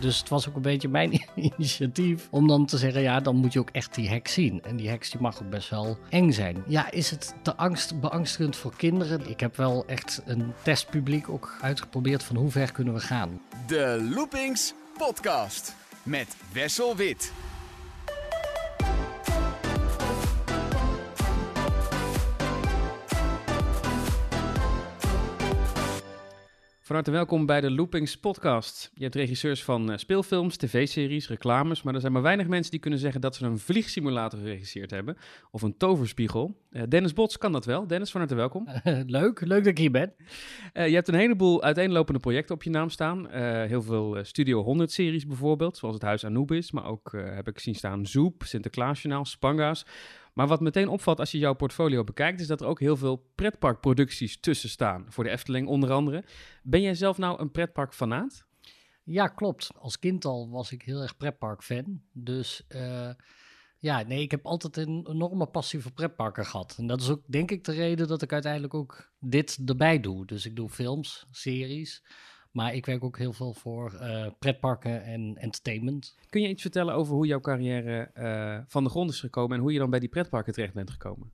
Dus het was ook een beetje mijn initiatief om dan te zeggen, ja, dan moet je ook echt die heks zien. En die heks die mag ook best wel eng zijn. Ja, is het te angst, beangstigend voor kinderen? Ik heb wel echt een testpubliek ook uitgeprobeerd van hoe ver kunnen we gaan. De Loopings Podcast met Wessel Wit. Van harte welkom bij de Loopings podcast. Je hebt regisseurs van uh, speelfilms, tv-series, reclames, maar er zijn maar weinig mensen die kunnen zeggen dat ze een vliegsimulator geregisseerd hebben of een toverspiegel. Uh, Dennis Bots kan dat wel. Dennis, van harte welkom. leuk, leuk dat ik hier ben. Uh, je hebt een heleboel uiteenlopende projecten op je naam staan. heel veel Studio 100 series bijvoorbeeld, zoals het Huis Anubis, maar ook heb ik zien staan Zoep, Sinterklaasjournaal, Spanga's. Maar wat meteen opvalt als je jouw portfolio bekijkt, is dat er ook heel veel pretparkproducties tussen staan. Voor de Efteling onder andere. Ben jij zelf nou een pretparkfanaat? Ja, klopt. Als kind al was ik heel erg pretpark-fan. Dus uh, ja, nee, ik heb altijd een enorme passie voor pretparken gehad. En dat is ook, denk ik, de reden dat ik uiteindelijk ook dit erbij doe. Dus ik doe films, series. Maar ik werk ook heel veel voor uh, pretparken en entertainment. Kun je iets vertellen over hoe jouw carrière uh, van de grond is gekomen en hoe je dan bij die pretparken terecht bent gekomen?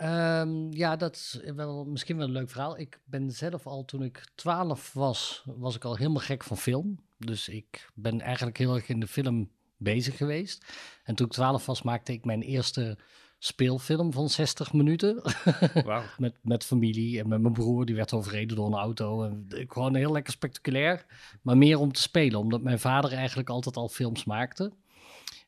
Um, ja, dat is wel, misschien wel een leuk verhaal. Ik ben zelf al toen ik 12 was, was ik al helemaal gek van film. Dus ik ben eigenlijk heel erg in de film bezig geweest. En toen ik 12 was, maakte ik mijn eerste speelfilm van 60 minuten. Wow. met, met familie en met mijn broer. Die werd overreden door een auto. En gewoon heel lekker spectaculair. Maar meer om te spelen. Omdat mijn vader eigenlijk altijd al films maakte.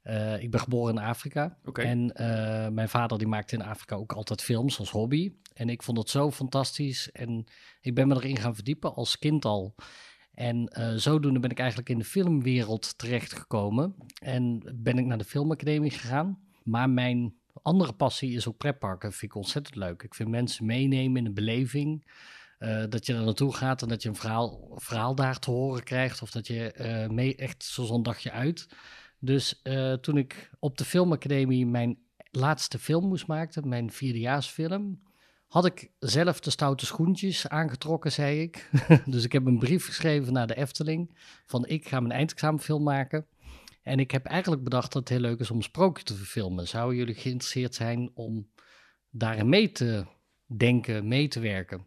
Uh, ik ben geboren in Afrika. Okay. En uh, mijn vader die maakte in Afrika ook altijd films als hobby. En ik vond het zo fantastisch. En ik ben me erin gaan verdiepen als kind al. En uh, zodoende ben ik eigenlijk in de filmwereld terechtgekomen. En ben ik naar de filmacademie gegaan. Maar mijn andere passie is ook pretparken. Dat vind ik ontzettend leuk. Ik vind mensen meenemen in een beleving. Uh, dat je er naartoe gaat en dat je een verhaal, verhaal daar te horen krijgt. Of dat je uh, mee echt zo'n dagje uit. Dus uh, toen ik op de filmacademie mijn laatste film moest maken, mijn vierdejaarsfilm, had ik zelf de stoute schoentjes aangetrokken, zei ik. dus ik heb een brief geschreven naar de Efteling van ik ga mijn eindexamenfilm maken. En ik heb eigenlijk bedacht dat het heel leuk is om een sprookje te verfilmen. Zouden jullie geïnteresseerd zijn om daarin mee te denken, mee te werken?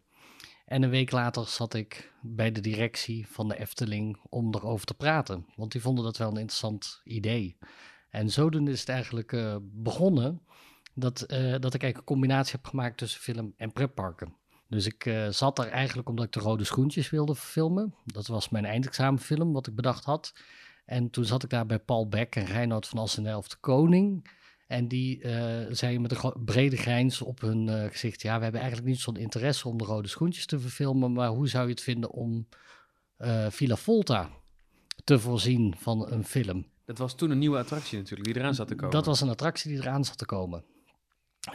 En een week later zat ik bij de directie van de Efteling om erover te praten. Want die vonden dat wel een interessant idee. En zodoende is het eigenlijk uh, begonnen dat, uh, dat ik eigenlijk een combinatie heb gemaakt tussen film en pretparken. Dus ik uh, zat daar eigenlijk omdat ik de rode schoentjes wilde verfilmen. Dat was mijn eindexamenfilm wat ik bedacht had. En toen zat ik daar bij Paul Beck en Reinoud van Assenelf de Koning. En die uh, zeiden met een brede grijns op hun uh, gezicht: Ja, we hebben eigenlijk niet zo'n interesse om de rode schoentjes te verfilmen. Maar hoe zou je het vinden om uh, Villa Volta te voorzien van een film? Dat was toen een nieuwe attractie natuurlijk, die eraan zat te komen. Dat was een attractie die eraan zat te komen.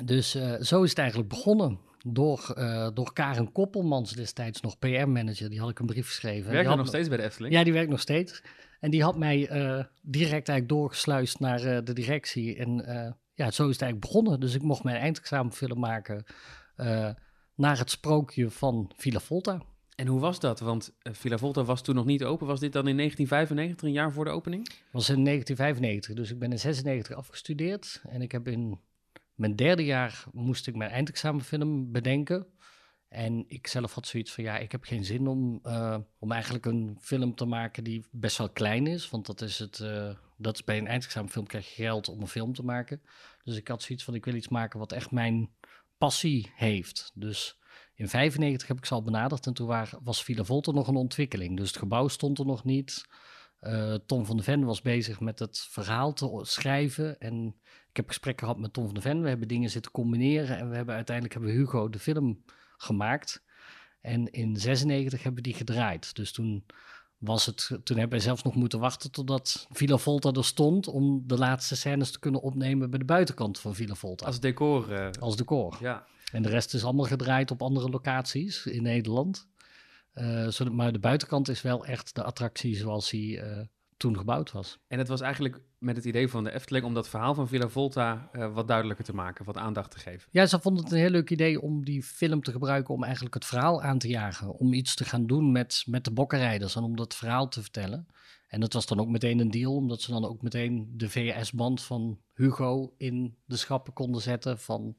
Dus zo is het eigenlijk begonnen. Door, door Karen Koppelmans, destijds nog PR-manager, die had ik een brief geschreven. Werkt nog steeds bij de Efteling? Ja, die werkt nog steeds. En die had mij uh, direct eigenlijk doorgesluist naar uh, de directie. En uh, ja, zo is het eigenlijk begonnen. Dus ik mocht mijn eindexamenfilm maken naar het sprookje van Villa Volta. En hoe was dat? Want Villa Volta was toen nog niet open. Was dit dan in 1995, een jaar voor de opening? was in 1995. Dus ik ben in 96 afgestudeerd. En ik heb in mijn derde jaar moest ik mijn eindexamenfilm bedenken. En ik zelf had zoiets van, ja, ik heb geen zin om, uh, om eigenlijk een film te maken die best wel klein is. Want dat is het, uh, dat is bij een eindexamenfilm krijg je geld om een film te maken. Dus ik had zoiets van, ik wil iets maken wat echt mijn passie heeft. Dus in 95 heb ik ze al benaderd en toen was Villa Volta nog een ontwikkeling. Dus het gebouw stond er nog niet. Uh, Tom van de Ven was bezig met het verhaal te schrijven. En ik heb gesprekken gehad met Tom van de Ven. We hebben dingen zitten combineren en we hebben uiteindelijk hebben Hugo de film gemaakt. En in 96 hebben we die gedraaid. Dus toen was het, toen hebben wij zelfs nog moeten wachten totdat Villa Volta er stond om de laatste scènes te kunnen opnemen bij de buitenkant van Villa Volta. Als decor. Uh... Als decor. Ja. En de rest is allemaal gedraaid op andere locaties in Nederland. Uh, maar de buitenkant is wel echt de attractie zoals hij uh, toen gebouwd was. En het was eigenlijk met het idee van de Efteling om dat verhaal van Villa Volta eh, wat duidelijker te maken, wat aandacht te geven. Ja, ze vonden het een heel leuk idee om die film te gebruiken om eigenlijk het verhaal aan te jagen. Om iets te gaan doen met, met de bokkenrijders en om dat verhaal te vertellen. En dat was dan ook meteen een deal, omdat ze dan ook meteen de VS-band van Hugo in de schappen konden zetten van,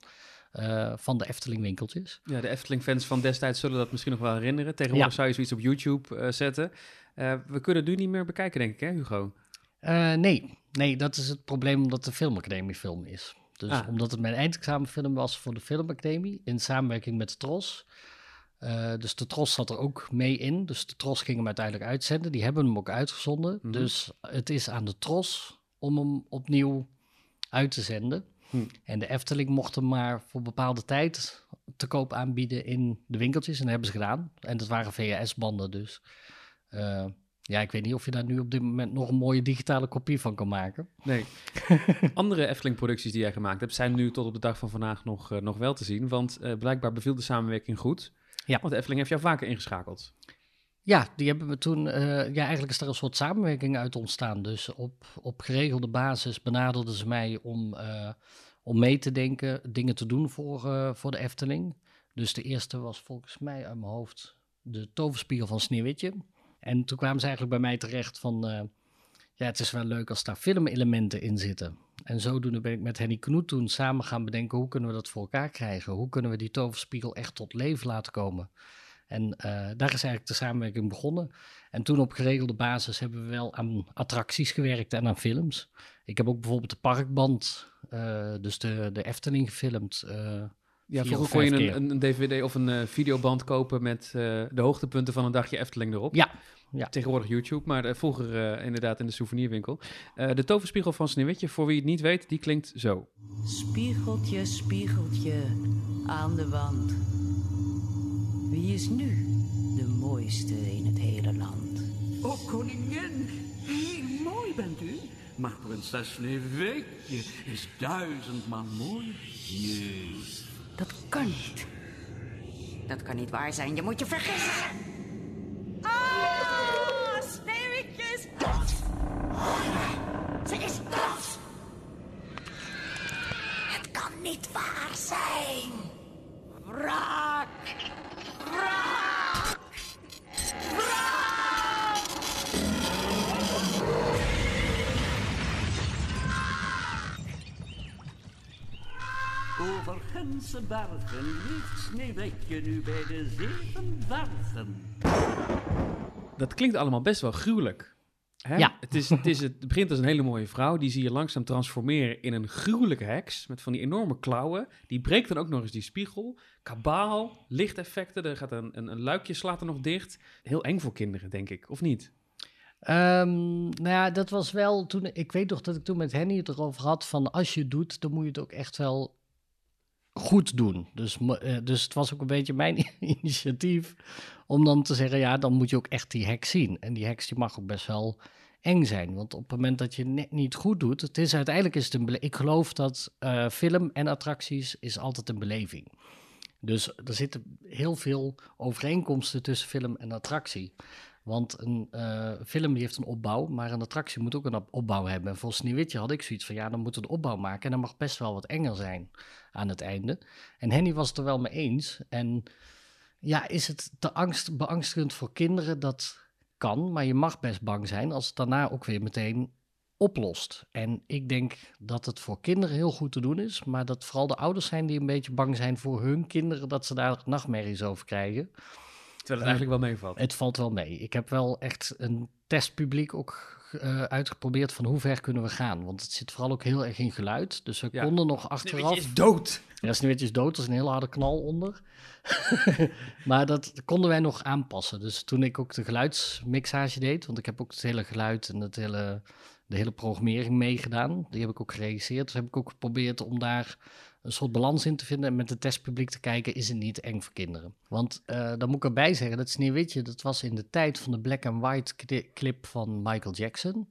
uh, van de Efteling winkeltjes. Ja, de Efteling-fans van destijds zullen dat misschien nog wel herinneren. Tegenwoordig ja. zou je zoiets op YouTube uh, zetten. Uh, we kunnen het nu niet meer bekijken, denk ik, hè, Hugo? Uh, nee. nee, dat is het probleem omdat de filmacademie film is. Dus ah. omdat het mijn eindexamenfilm was voor de filmacademie in samenwerking met de Tros. Uh, dus de Tros zat er ook mee in. Dus de Tros ging hem uiteindelijk uitzenden. Die hebben hem ook uitgezonden. Mm -hmm. Dus het is aan de Tros om hem opnieuw uit te zenden. Hm. En de Efteling mocht hem maar voor bepaalde tijd te koop aanbieden in de winkeltjes. En dat hebben ze gedaan. En dat waren VHS-banden dus. Uh, ja, ik weet niet of je daar nu op dit moment nog een mooie digitale kopie van kan maken. Nee. Andere Efteling-producties die jij gemaakt hebt, zijn nu tot op de dag van vandaag nog, uh, nog wel te zien. Want uh, blijkbaar beviel de samenwerking goed. Ja. Want de Efteling heeft jou vaker ingeschakeld. Ja, die hebben we toen. Uh, ja, eigenlijk is er een soort samenwerking uit ontstaan. Dus op, op geregelde basis benaderden ze mij om, om mee te denken, dingen te doen voor, voor de Efteling. Dus de eerste was volgens mij uit mijn hoofd de toverspiegel van Sneeuwwitje. En toen kwamen ze eigenlijk bij mij terecht van, uh, ja, het is wel leuk als daar filmelementen in zitten. En zodoende ben ik met Henny Knoet toen samen gaan bedenken, hoe kunnen we dat voor elkaar krijgen? Hoe kunnen we die toverspiegel echt tot leven laten komen? En uh, daar is eigenlijk de samenwerking begonnen. En toen op geregelde basis hebben we wel aan attracties gewerkt en aan films. Ik heb ook bijvoorbeeld de parkband, uh, dus de, de Efteling gefilmd. Ja, vroeger kon je een, DVD of een uh, videoband kopen met uh, de hoogtepunten van een dagje Efteling erop. Ja. ja. Tegenwoordig YouTube, maar uh, vroeger inderdaad in de souvenirwinkel. de toverspiegel van Sneeuwwitje, voor wie het niet weet, die klinkt zo. Spiegeltje, spiegeltje aan de wand. Wie is nu de mooiste in het hele land? Oh, koningin, heel mooi bent u. Maar prinses Sneeuwwitje is duizendmaal mooi. Jezus. Dat kan niet. Dat kan niet waar zijn. Je moet je vergissen. Leeft Sneeuwwitje nu bij de zeven dwergen. Dat klinkt allemaal best wel gruwelijk. Hè? Ja. Het, is, het, is, het begint als een hele mooie vrouw. Die zie je langzaam transformeren in een gruwelijke heks. Met van die enorme klauwen. Die breekt dan ook nog eens die spiegel. Kabaal, lichteffecten. Er gaat een, een, een luikje slaat er nog dicht. Heel eng voor kinderen, denk ik. Of niet? Um, nou ja, dat was wel toen. Ik weet toch dat ik toen met Henny het erover had. Van als je het doet, dan moet je het ook echt wel goed doen. Dus, uh, dus het was ook een beetje mijn initiatief om dan te zeggen, ja, dan moet je ook echt die heks zien. En die heks die mag ook best wel eng zijn, want op het moment dat je net niet goed doet, het is uiteindelijk is het een ik geloof dat uh, film en attracties is altijd een beleving. Dus er zitten heel veel overeenkomsten tussen film en attractie. Want een uh, film die heeft een opbouw, maar een attractie moet ook een opbouw hebben. En voor Sneeuwwitje had ik zoiets van, ja, dan moet het opbouw maken. En dan mag best wel wat enger zijn aan het einde. En Henny was het er wel mee eens. En ja, is het te angst, beangstigend voor kinderen? Dat kan, maar je mag best bang zijn als het daarna ook weer meteen oplost. En ik denk dat het voor kinderen heel goed te doen is, maar dat vooral de ouders zijn die een beetje bang zijn voor hun kinderen, dat ze daar nachtmerries over krijgen. Terwijl het eigenlijk wel meevalt. Het valt wel mee. Ik heb wel echt een testpubliek ook uh, uitgeprobeerd van hoe ver kunnen we gaan. Want het zit vooral ook heel erg in geluid. Dus we ja. konden nog achteraf... is dood. Ja, Sneeuwwitje is dood. Er is een hele harde knal onder. maar dat konden wij nog aanpassen. Dus toen ik ook de geluidsmixage deed... want ik heb ook het hele geluid en het hele, de hele programmering meegedaan. Die heb ik ook geregisseerd. Dus heb ik ook geprobeerd om daar een soort balans in te vinden en met het testpubliek te kijken, is het niet eng voor kinderen. Want uh, dan moet ik erbij zeggen, dat Sneeuwwitje, dat was in de tijd van de black and white clip van Michael Jackson.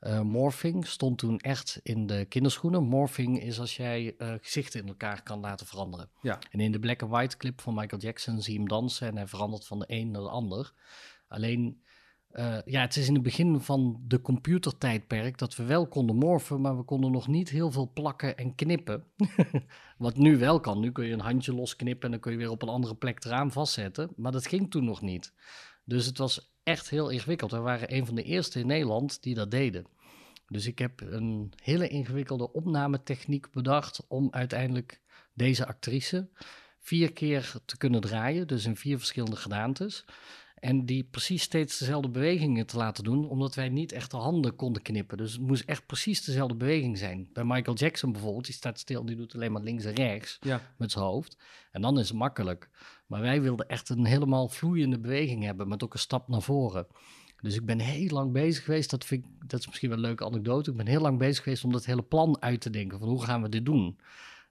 Uh, morphing stond toen echt in de kinderschoenen. Morphing is als jij uh, gezichten in elkaar kan laten veranderen. Ja. En in de black and white clip van Michael Jackson zie je hem dansen en hij verandert van de een naar de ander. Alleen eh, ja, het is in het begin van de computertijdperk dat we wel konden morfen, maar we konden nog niet heel veel plakken en knippen. Wat nu wel kan. Nu kun je een handje losknippen en dan kun je weer op een andere plek eraan vastzetten. Maar dat ging toen nog niet. Dus het was echt heel ingewikkeld. We waren een van de eerste in Nederland die dat deden. Dus ik heb een hele ingewikkelde opnametechniek bedacht om uiteindelijk deze actrice vier keer te kunnen draaien, dus in vier verschillende gedaantes. En die precies steeds dezelfde bewegingen te laten doen, omdat wij niet echt de handen konden knippen. Dus het moest echt precies dezelfde beweging zijn. Bij Michael Jackson bijvoorbeeld, die staat stil, die doet alleen maar links en rechts Ja. met zijn hoofd. En dan is het makkelijk. Maar wij wilden echt een helemaal vloeiende beweging hebben, met ook een stap naar voren. Dus ik ben heel lang bezig geweest, dat, vind ik, dat is misschien wel een leuke anekdote. Ik ben heel lang bezig geweest om dat hele plan uit te denken. Van hoe gaan we dit doen?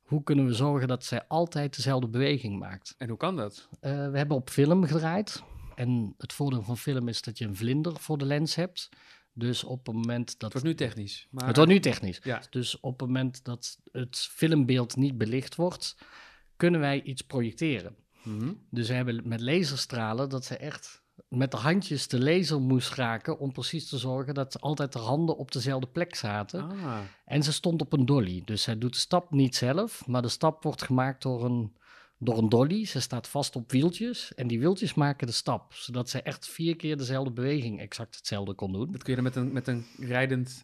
Hoe kunnen we zorgen dat zij altijd dezelfde beweging maakt? En hoe kan dat? Eh, we hebben op film gedraaid. En het voordeel van film is dat je een vlinder voor de lens hebt. Dus op het moment dat... Het wordt nu technisch. Maar... Het wordt nu technisch. Ja. Dus op het moment dat het filmbeeld niet belicht wordt, kunnen wij iets projecteren. Mhm. Dus we hebben met laserstralen dat ze echt met de handjes de laser moest raken om precies te zorgen dat altijd de handen op dezelfde plek zaten. Ah, En ze stond op een dolly. Dus zij doet de stap niet zelf, maar de stap wordt gemaakt door een, door een dolly. Ze staat vast op wieltjes en die wieltjes maken de stap. Zodat ze echt vier keer dezelfde beweging exact hetzelfde kon doen. dat kun je dan met een, met een rijdend...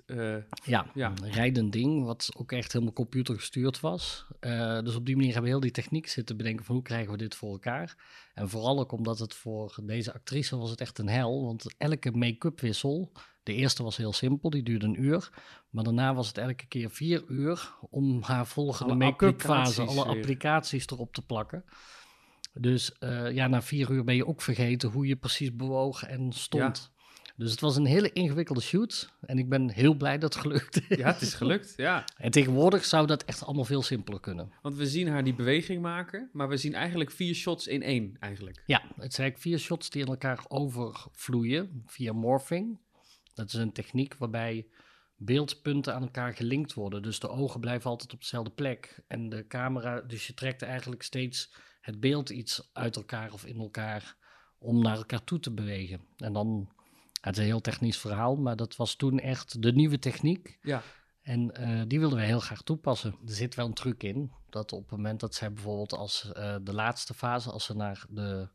Ja, Ja. een rijdend ding, wat ook echt helemaal computergestuurd was. Eh, dus op die manier hebben we heel die techniek zitten bedenken van hoe krijgen we dit voor elkaar. En vooral ook omdat het voor deze actrice was het echt een hel, want elke make-up wissel, de eerste was heel simpel, die duurde een uur. Maar daarna was het elke keer vier uur om haar volgende make-up fase, alle applicaties erop te plakken. Dus eh, ja, na vier uur ben je ook vergeten hoe je precies bewoog en stond. Dus het was een hele ingewikkelde shoot. En ik ben heel blij dat het gelukt is. ja, het is gelukt. Ja. En tegenwoordig zou dat echt allemaal veel simpeler kunnen. Want we zien haar die beweging maken, maar we zien eigenlijk vier shots in één eigenlijk. Ja, het zijn eigenlijk vier shots die in elkaar overvloeien via morphing. Dat is een techniek waarbij beeldpunten aan elkaar gelinkt worden. Dus de ogen blijven altijd op dezelfde plek. En de camera, dus je trekt eigenlijk steeds het beeld iets uit elkaar of in elkaar om naar elkaar toe te bewegen. En dan, het is een heel technisch verhaal, maar dat was toen echt de nieuwe techniek. Ja. En eh, die wilden wij heel graag toepassen. Er zit wel een truc in, dat op het moment dat zij bijvoorbeeld als eh, de laatste fase, als ze naar de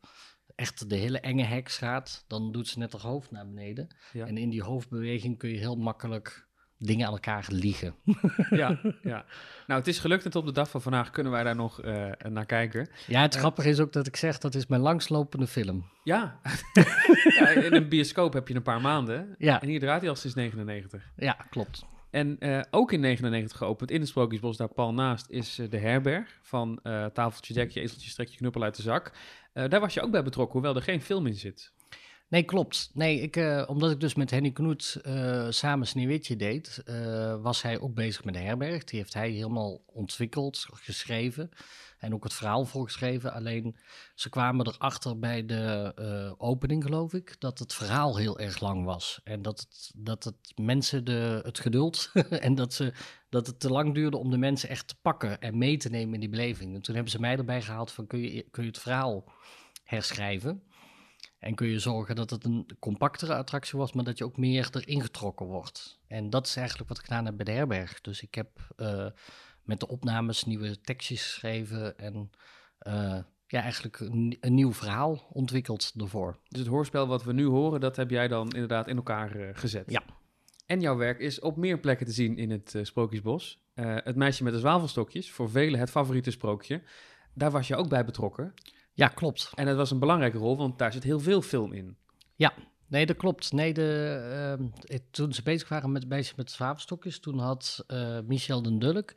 echt de hele enge heks gaat, dan doet ze net haar hoofd naar beneden. Ja. En in die hoofdbeweging kun je heel makkelijk dingen aan elkaar liegen. Ja, ja. Nou, het is gelukt en op de dag van vandaag kunnen wij daar nog eh, naar kijken. Ja, het grappige is ook dat ik zeg, dat is mijn langslopende film. Ja. ja, in een bioscoop heb je een paar maanden. Ja. En hier draait hij al sinds 99. Ja, klopt. En eh, ook in 99 geopend in het Sprookjesbos, daar pal naast, is eh, de herberg van eh, Tafeltje, Dekje, Ezeltje, Strekje, Knuppel uit de zak. Daar was je ook bij betrokken, hoewel er geen film in zit. Nee, klopt. Nee, ik, omdat ik dus met Henny Knoet samen Sneeuwwitje deed, was hij ook bezig met de herberg. Die heeft hij helemaal ontwikkeld, geschreven en ook het verhaal voorgeschreven. Alleen ze kwamen erachter bij de eh, opening, geloof ik, dat het verhaal heel erg lang was. En dat het, dat het mensen de, het geduld en dat, ze, dat het te lang duurde om de mensen echt te pakken en mee te nemen in die beleving. En toen hebben ze mij erbij gehaald van kun je, kun je het verhaal herschrijven? En kun je zorgen dat het een compactere attractie was, maar dat je ook meer erin getrokken wordt. En dat is eigenlijk wat ik gedaan heb bij de herberg. Dus ik heb eh, met de opnames nieuwe tekstjes geschreven en eh, ja, eigenlijk een, een nieuw verhaal ontwikkeld ervoor. Dus het hoorspel wat we nu horen, dat heb jij dan inderdaad in elkaar eh, gezet. Ja. En jouw werk is op meer plekken te zien in het eh, Sprookjesbos. Het meisje met de zwavelstokjes, voor velen het favoriete sprookje. Daar was je ook bij betrokken. Ja, klopt. En dat was een belangrijke rol, want daar zit heel veel film in. Ja, nee, dat klopt. Nee, de, ehm, eh, toen ze bezig waren met bezig met zwavelstokjes, toen had eh, Michel den Dulk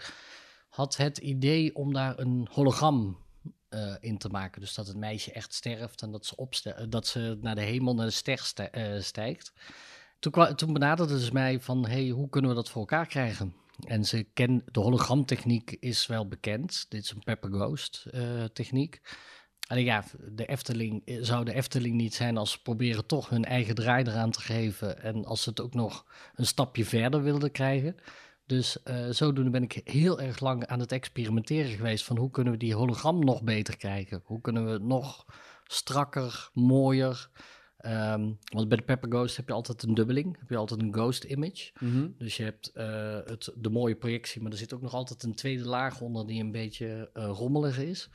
had het idee om daar een hologram eh, in te maken. Dus dat het meisje echt sterft en dat ze, opste eh, dat ze naar de hemel, naar de ster eh, stijgt. Toen, toen benaderde ze mij van, hey, hoe kunnen we dat voor elkaar krijgen? En ze ken, de hologramtechniek is wel bekend. Dit is een Pepper Ghost techniek. Alleen ja, de Efteling zou de Efteling niet zijn als ze proberen toch hun eigen draai eraan te geven. En als ze het ook nog een stapje verder wilden krijgen. Dus eh, zodoende ben ik heel erg lang aan het experimenteren geweest van hoe kunnen we die hologram nog beter krijgen? Hoe kunnen we het nog strakker, mooier, Ehm, want bij de Pepper Ghost heb je altijd een dubbeling. Heb je altijd een ghost image. Mhm. Dus je hebt eh, het, de mooie projectie, maar er zit ook nog altijd een tweede laag onder die een beetje eh, rommelig is.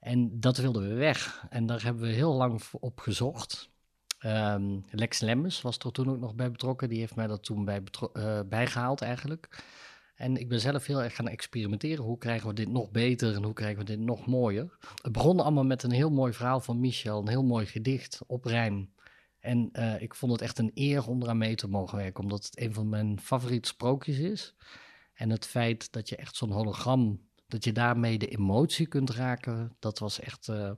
En dat wilden we weg. En daar hebben we heel lang op gezocht. Ehm, Lex Lemmens was er toen ook nog bij betrokken. Die heeft mij dat toen bij eh, bijgehaald eigenlijk. En ik ben zelf heel erg gaan experimenteren. Hoe krijgen we dit nog beter en hoe krijgen we dit nog mooier? Het begon allemaal met een heel mooi verhaal van Michel. Een heel mooi gedicht op rijm. En eh, ik vond het echt een eer om eraan mee te mogen werken. Omdat het een van mijn favoriete sprookjes is. En het feit dat je echt zo'n hologram... dat je daarmee de emotie kunt raken... dat was echt eh,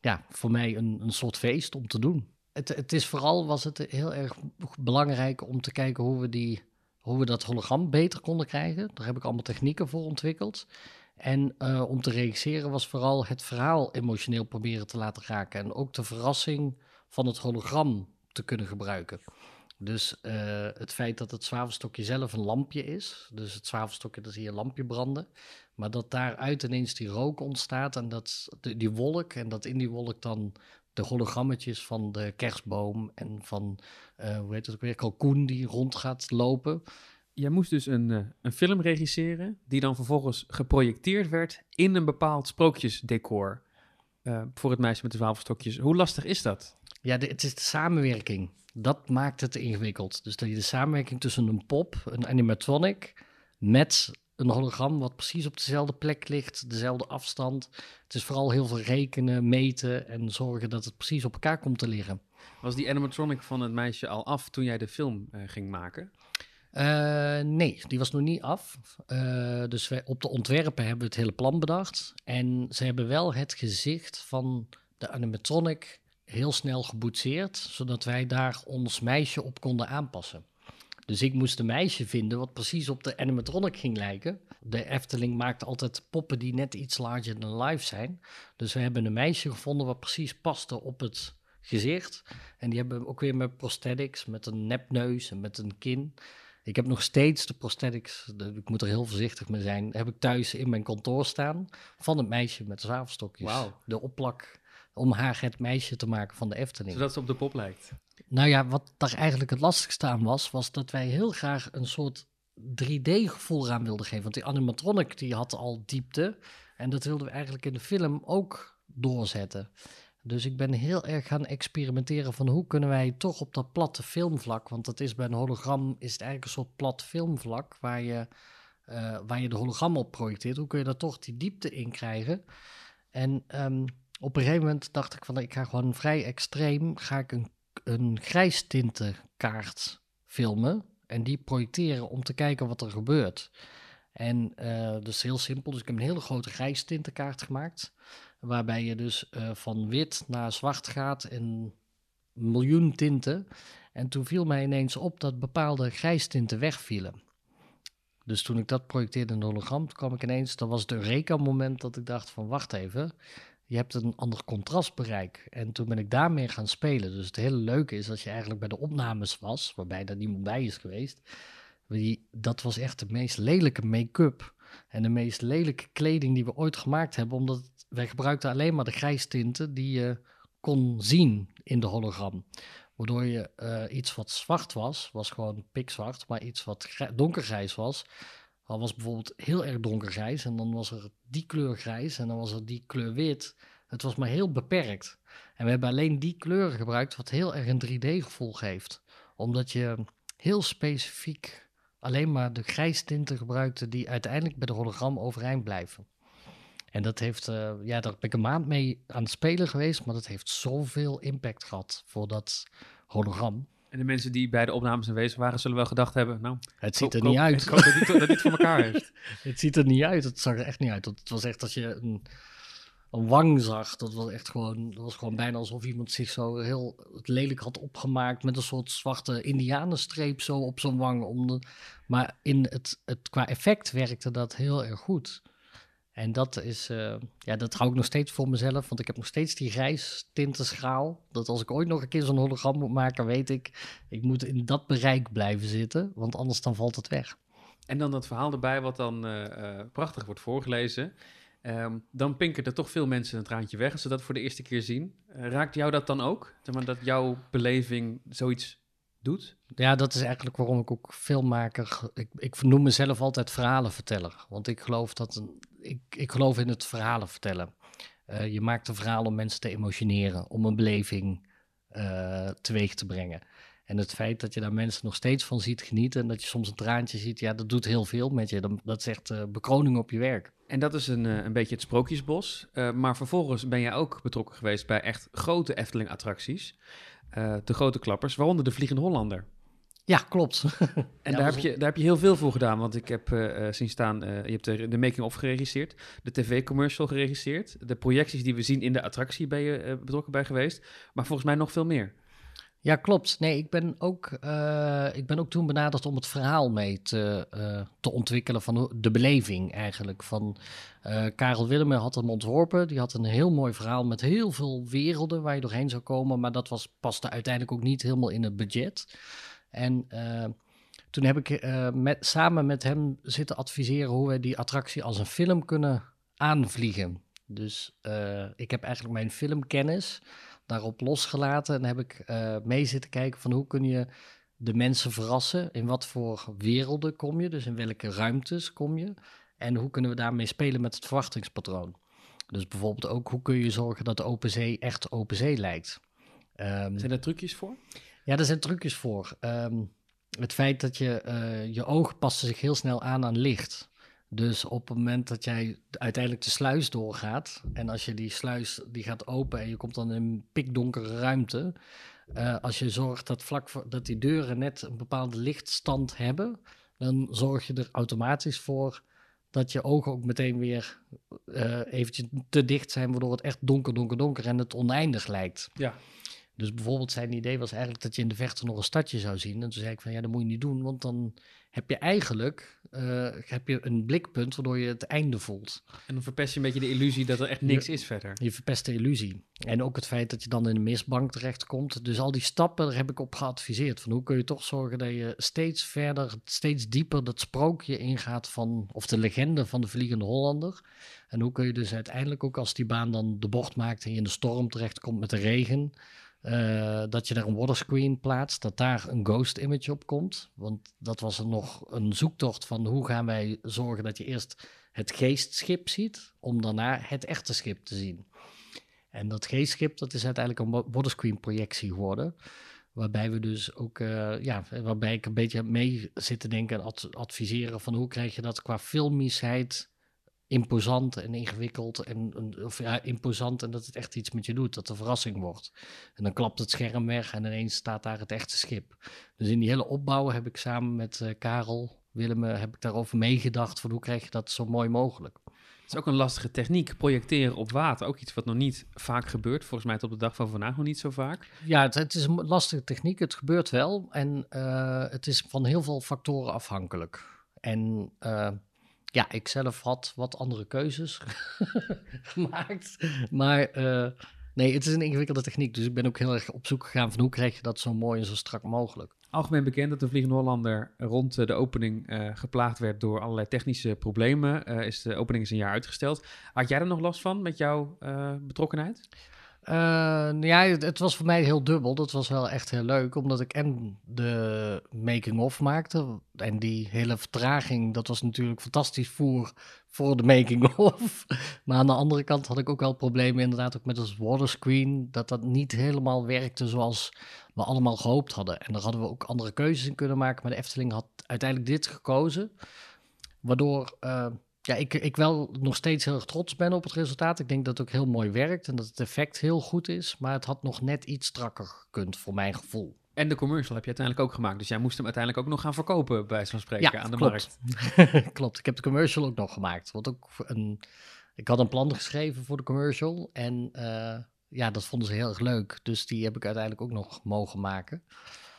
ja, voor mij een, een soort feest om te doen. Het, het is vooral was het heel erg belangrijk om te kijken hoe we, die, hoe we dat hologram beter konden krijgen. Daar heb ik allemaal technieken voor ontwikkeld. En eh, om te regisseren was vooral het verhaal emotioneel proberen te laten raken. En ook de verrassing van het hologram te kunnen gebruiken. Dus eh, het feit dat het zwavelstokje zelf een lampje is. Dus het zwavelstokje, daar zie je lampje branden. Maar dat daaruit ineens die rook ontstaat en dat, die wolk. En dat in die wolk dan de hologrammetjes van de kerstboom en van, eh, hoe heet het ook weer, kalkoen die rond gaat lopen. Jij moest dus een, eh, een film regisseren die dan vervolgens geprojecteerd werd in een bepaald sprookjesdecor eh, voor het meisje met de zwavelstokjes. Hoe lastig is dat? Ja, de- het is de samenwerking. Dat maakt het ingewikkeld. Dus dat je de samenwerking tussen een pop, een animatronic, met een hologram wat precies op dezelfde plek ligt, dezelfde afstand. Het is vooral heel veel rekenen, meten en zorgen dat het precies op elkaar komt te liggen. Was die animatronic van het meisje al af toen jij de film eh, ging maken? Eh, nee, die was nog niet af. Eh, dus wij, op de ontwerpen hebben we het hele plan bedacht. En ze hebben wel het gezicht van de animatronic heel snel geboetseerd, zodat wij daar ons meisje op konden aanpassen. Dus ik moest een meisje vinden wat precies op de animatronic ging lijken. De Efteling maakt altijd poppen die net iets larger than life zijn. Dus we hebben een meisje gevonden wat precies paste op het gezicht. En die hebben we ook weer met prosthetics, met een nepneus en met een kin. Ik heb nog steeds de prosthetics, de- ik moet er heel voorzichtig mee zijn, heb ik thuis in mijn kantoor staan van het meisje met de zwavelstokjes. Wauw. De opplak om haar het meisje te maken van de Efteling. Zodat ze op de pop lijkt. Nou ja, wat daar eigenlijk het lastigste aan was, was dat wij heel graag een soort 3D-gevoel eraan wilden geven. Want die animatronic die had al diepte en dat wilden we eigenlijk in de film ook doorzetten. Dus ik ben heel erg gaan experimenteren van hoe kunnen wij toch op dat platte filmvlak, want dat is bij een hologram is het eigenlijk een soort plat filmvlak waar je, eh, waar je de hologram op projecteert. Hoe kun je daar toch die diepte in krijgen? En ehm, op een gegeven moment dacht ik van ik ga gewoon vrij extreem, ga ik een, een grijstintenkaart filmen en die projecteren om te kijken wat er gebeurt. En eh dat is heel simpel, dus ik heb een hele grote grijstintenkaart gemaakt, waarbij je dus eh, van wit naar zwart gaat in een miljoen tinten. En toen viel mij ineens op dat bepaalde grijstinten wegvielen. Dus toen ik dat projecteerde in een hologram, kwam ik ineens, dat was het Eureka-moment dat ik dacht van wacht even, je hebt een ander contrastbereik. En toen ben ik daarmee gaan spelen. Dus het hele leuke is dat je eigenlijk bij de opnames was, waarbij er niemand bij is geweest. Die, dat was echt de meest lelijke make-up en de meest lelijke kleding die we ooit gemaakt hebben, omdat wij gebruikten alleen maar de grijstinten die je kon zien in de hologram. Waardoor je eh, iets wat zwart was, was gewoon pikzwart, maar iets wat grij- donkergrijs was, al was bijvoorbeeld heel erg donkergrijs en dan was er die kleur grijs en dan was er die kleur wit. Het was maar heel beperkt. En we hebben alleen die kleuren gebruikt wat heel erg een 3D-gevoel geeft. Omdat je heel specifiek alleen maar de grijstinten gebruikte die uiteindelijk bij de hologram overeind blijven. En dat heeft, eh, ja, daar ben ik een maand mee aan het spelen geweest, maar dat heeft zoveel impact gehad voor dat hologram. En de mensen die bij de opnames aanwezig waren, zullen wel gedacht hebben, nou, Het ziet er niet uit. Ik hoop dat het voor elkaar heeft. Het ziet er niet uit. Het zag er echt niet uit. Het was echt als je een, een wang zag. Dat was echt gewoon, dat was gewoon bijna alsof iemand zich zo heel lelijk had opgemaakt. Met een soort zwarte indianenstreep zo op zijn wang. Om de, maar in het, het, qua effect werkte dat heel erg goed. En dat is, eh, ja, dat hou ik nog steeds voor mezelf. Want ik heb nog steeds die grijs tintenschaal. Dat als ik ooit nog een keer zo'n hologram moet maken, weet ik, ik moet in dat bereik blijven zitten. Want anders dan valt het weg. En dan dat verhaal erbij, wat dan eh, eh, prachtig wordt voorgelezen. Ehm, dan pinkert er toch veel mensen een traantje weg als ze dat voor de eerste keer zien. Raakt jou dat dan ook? Zeg maar, dat jouw beleving zoiets doet? Ja, dat is eigenlijk waarom ik ook filmmaker. Ik, ik noem mezelf altijd verhalenverteller. Want ik geloof dat een, ik, ik geloof in het verhalen vertellen. Eh, je maakt een verhaal om mensen te emotioneren, om een beleving eh, teweeg te brengen. En het feit dat je daar mensen nog steeds van ziet genieten en dat je soms een traantje ziet, ja, dat doet heel veel met je. Dat, is echt bekroning op je werk. En dat is een, eh, een beetje het sprookjesbos. Maar vervolgens ben jij ook betrokken geweest bij echt grote Efteling-attracties. De grote klappers, waaronder de Vliegende Hollander. Ja, klopt. En Ja, daar, heb je, daar heb je heel veel voor gedaan. Want ik heb eh, eh, zien staan, eh, je hebt de, de making-of geregisseerd. De tv-commercial geregisseerd. De projecties die we zien in de attractie ben je eh, betrokken bij geweest. Maar volgens mij nog veel meer. Ja, klopt. Nee, ik ben ook, eh, ik ben ook toen benaderd om het verhaal mee te, eh, te ontwikkelen van de beleving eigenlijk. Van, eh, Karel Willemer had hem ontworpen. Die had een heel mooi verhaal met heel veel werelden waar je doorheen zou komen. Maar dat was, paste uiteindelijk ook niet helemaal in het budget. En eh, toen heb ik eh, met, samen met hem zitten adviseren hoe we die attractie als een film kunnen aanvliegen. Dus eh, ik heb eigenlijk mijn filmkennis daarop losgelaten en heb ik mee zitten kijken van hoe kun je de mensen verrassen, in wat voor werelden kom je, dus in welke ruimtes kom je en hoe kunnen we daarmee spelen met het verwachtingspatroon. Dus bijvoorbeeld ook hoe kun je zorgen dat de open zee echt open zee lijkt. Ehm, Zijn daar trucjes voor? Ja, daar zijn trucjes voor. Ehm, het feit dat je eh, je ogen passen zich heel snel aan aan licht. Dus op het moment dat jij uiteindelijk de sluis doorgaat en als je die sluis die gaat open en je komt dan in een pikdonkere ruimte, eh, als je zorgt dat vlak voor, dat die deuren net een bepaalde lichtstand hebben, dan zorg je er automatisch voor dat je ogen ook meteen weer eh eventjes te dicht zijn, waardoor het echt donker, donker, donker en het oneindig lijkt. Ja. Dus bijvoorbeeld zijn idee was eigenlijk dat je in de verte nog een stadje zou zien. En toen zei ik van ja, dat moet je niet doen, want dan heb je eigenlijk eh, heb je een blikpunt waardoor je het einde voelt. En dan verpest je een beetje de illusie dat er echt niks is verder. Je verpest de illusie. En ook het feit dat je dan in een mistbank terechtkomt. Dus al die stappen, daar heb ik op geadviseerd. Van hoe kun je toch zorgen dat je steeds verder, steeds dieper dat sprookje ingaat van, of de legende van de Vliegende Hollander. En hoe kun je dus uiteindelijk ook als die baan dan de bocht maakt en je in de storm terechtkomt met de regen. Eh, dat je daar een waterscreen plaatst, dat daar een ghost image op komt. Want dat was er nog een zoektocht van hoe gaan wij zorgen dat je eerst het geestschip ziet, om daarna het echte schip te zien. En dat geestschip, dat is uiteindelijk een wa- waterscreen projectie geworden. Waarbij we dus ook, eh, ja, waarbij ik een beetje mee zit te denken en ad- adviseren van hoe krijg je dat qua filmischheid imposant en ingewikkeld. En, en- of ja, imposant en dat het echt iets met je doet, dat een verrassing wordt. En dan klapt het scherm weg en ineens staat daar het echte schip. Dus in die hele opbouw heb ik samen met eh, Karel, Willem, eh, heb ik daarover meegedacht van hoe krijg je dat zo mooi mogelijk. Het is ook een lastige techniek, projecteren op water. Ook iets wat nog niet vaak gebeurt. Volgens mij tot op de dag van vandaag nog niet zo vaak. Ja, het, het is een lastige techniek. Het gebeurt wel. En eh, het is van heel veel factoren afhankelijk. En ja, ik zelf had wat andere keuzes gemaakt. Maar eh, nee, het is een ingewikkelde techniek. Dus ik ben ook heel erg op zoek gegaan van hoe krijg je dat zo mooi en zo strak mogelijk. Algemeen bekend dat de Vliegende Hollander rond eh, de opening eh, geplaagd werd door allerlei technische problemen. Is de opening is een jaar uitgesteld. Had jij er nog last van met jouw betrokkenheid? Eh, ja, het, het was voor mij heel dubbel. Dat was wel echt heel leuk, omdat ik en de making-of maakte. En die hele vertraging, dat was natuurlijk fantastisch voer voor de making-of. Maar aan de andere kant had ik ook wel problemen inderdaad ook met ons waterscreen. Dat dat niet helemaal werkte zoals we allemaal gehoopt hadden. En daar hadden we ook andere keuzes in kunnen maken. Maar de Efteling had uiteindelijk dit gekozen. Waardoor eh, ja, ik, ik wel nog steeds heel erg trots ben op het resultaat. Ik denk dat het ook heel mooi werkt en dat het effect heel goed is. Maar het had nog net iets strakker gekund voor mijn gevoel. En de commercial heb je uiteindelijk ook gemaakt. Dus jij moest hem uiteindelijk ook nog gaan verkopen, bij van spreken, aan de klopt. markt. klopt. Ik heb de commercial ook nog gemaakt. Want ook een, ik had een plan geschreven voor de commercial. En eh, ja, dat vonden ze heel erg leuk. Dus die heb ik uiteindelijk ook nog mogen maken.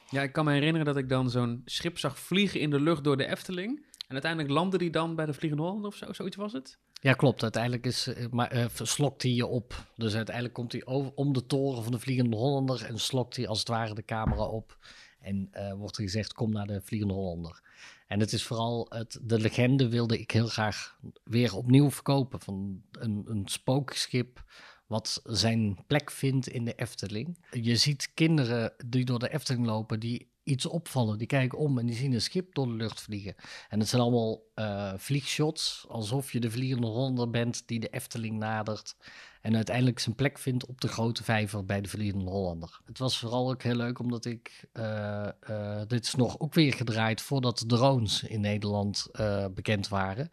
Ja, ik kan me herinneren dat ik dan zo'n schip zag vliegen in de lucht door de Efteling. En uiteindelijk landde die dan bij de Vliegende Hollander of zo, zoiets was het? Ja, klopt. Uiteindelijk is, eh, maar, eh, slokt hij je op. Dus uiteindelijk komt hij over, om de toren van de Vliegende Hollander en slokt hij als het ware de camera op. En eh, wordt er gezegd, kom naar de Vliegende Hollander. En het is vooral, het, de legende wilde ik heel graag weer opnieuw verkopen. Van een, een spookschip wat zijn plek vindt in de Efteling. Je ziet kinderen die door de Efteling lopen, die iets opvallen. Die kijken om en die zien een schip door de lucht vliegen. En het zijn allemaal eh, vliegshots, alsof je de vliegende Hollander bent die de Efteling nadert. En uiteindelijk zijn plek vindt op de grote vijver bij de Vliegende Hollander. Het was vooral ook heel leuk omdat ik. eh, eh, dit is nog ook weer gedraaid voordat drones in Nederland bekend waren.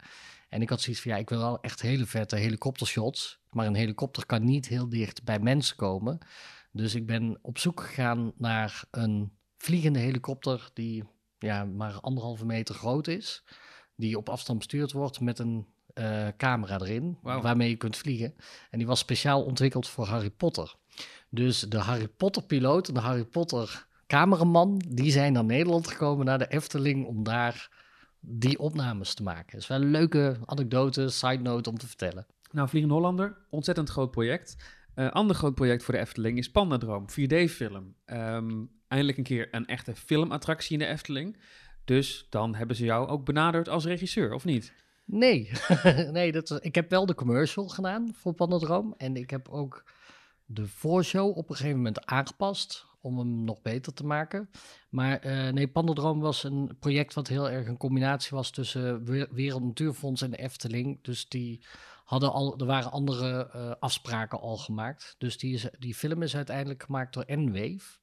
En ik had zoiets van ja, ik wil wel echt hele vette helikoptershots. Maar een helikopter kan niet heel dicht bij mensen komen. Dus ik ben op zoek gegaan naar een vliegende helikopter die ja, maar anderhalve meter groot is. Die op afstand bestuurd wordt met een eh, camera erin, waarmee je kunt vliegen. En die was speciaal ontwikkeld voor Harry Potter. Dus de Harry Potter piloot en de Harry Potter cameraman, die zijn naar Nederland gekomen, naar de Efteling, om daar die opnames te maken. Dat is wel een leuke anekdote, side note om te vertellen. Nou, Vliegende Hollander, ontzettend groot project. Een ander groot project voor de Efteling is Pandadroom, 4D-film. Ehm, eindelijk een keer een echte filmattractie in de Efteling. Dus dan hebben ze jou ook benaderd als regisseur, of niet? Nee, nee dat, was- ik heb wel de commercial gedaan voor Panodroom. En ik heb ook de voorshow op een gegeven moment aangepast om hem nog beter te maken. Maar eh, nee, was een project wat heel erg een combinatie was tussen We- Wereld Natuurfonds en de Efteling. Dus die hadden al, er waren andere eh, afspraken al gemaakt. Dus die, is, die film is uiteindelijk gemaakt door N-Wave.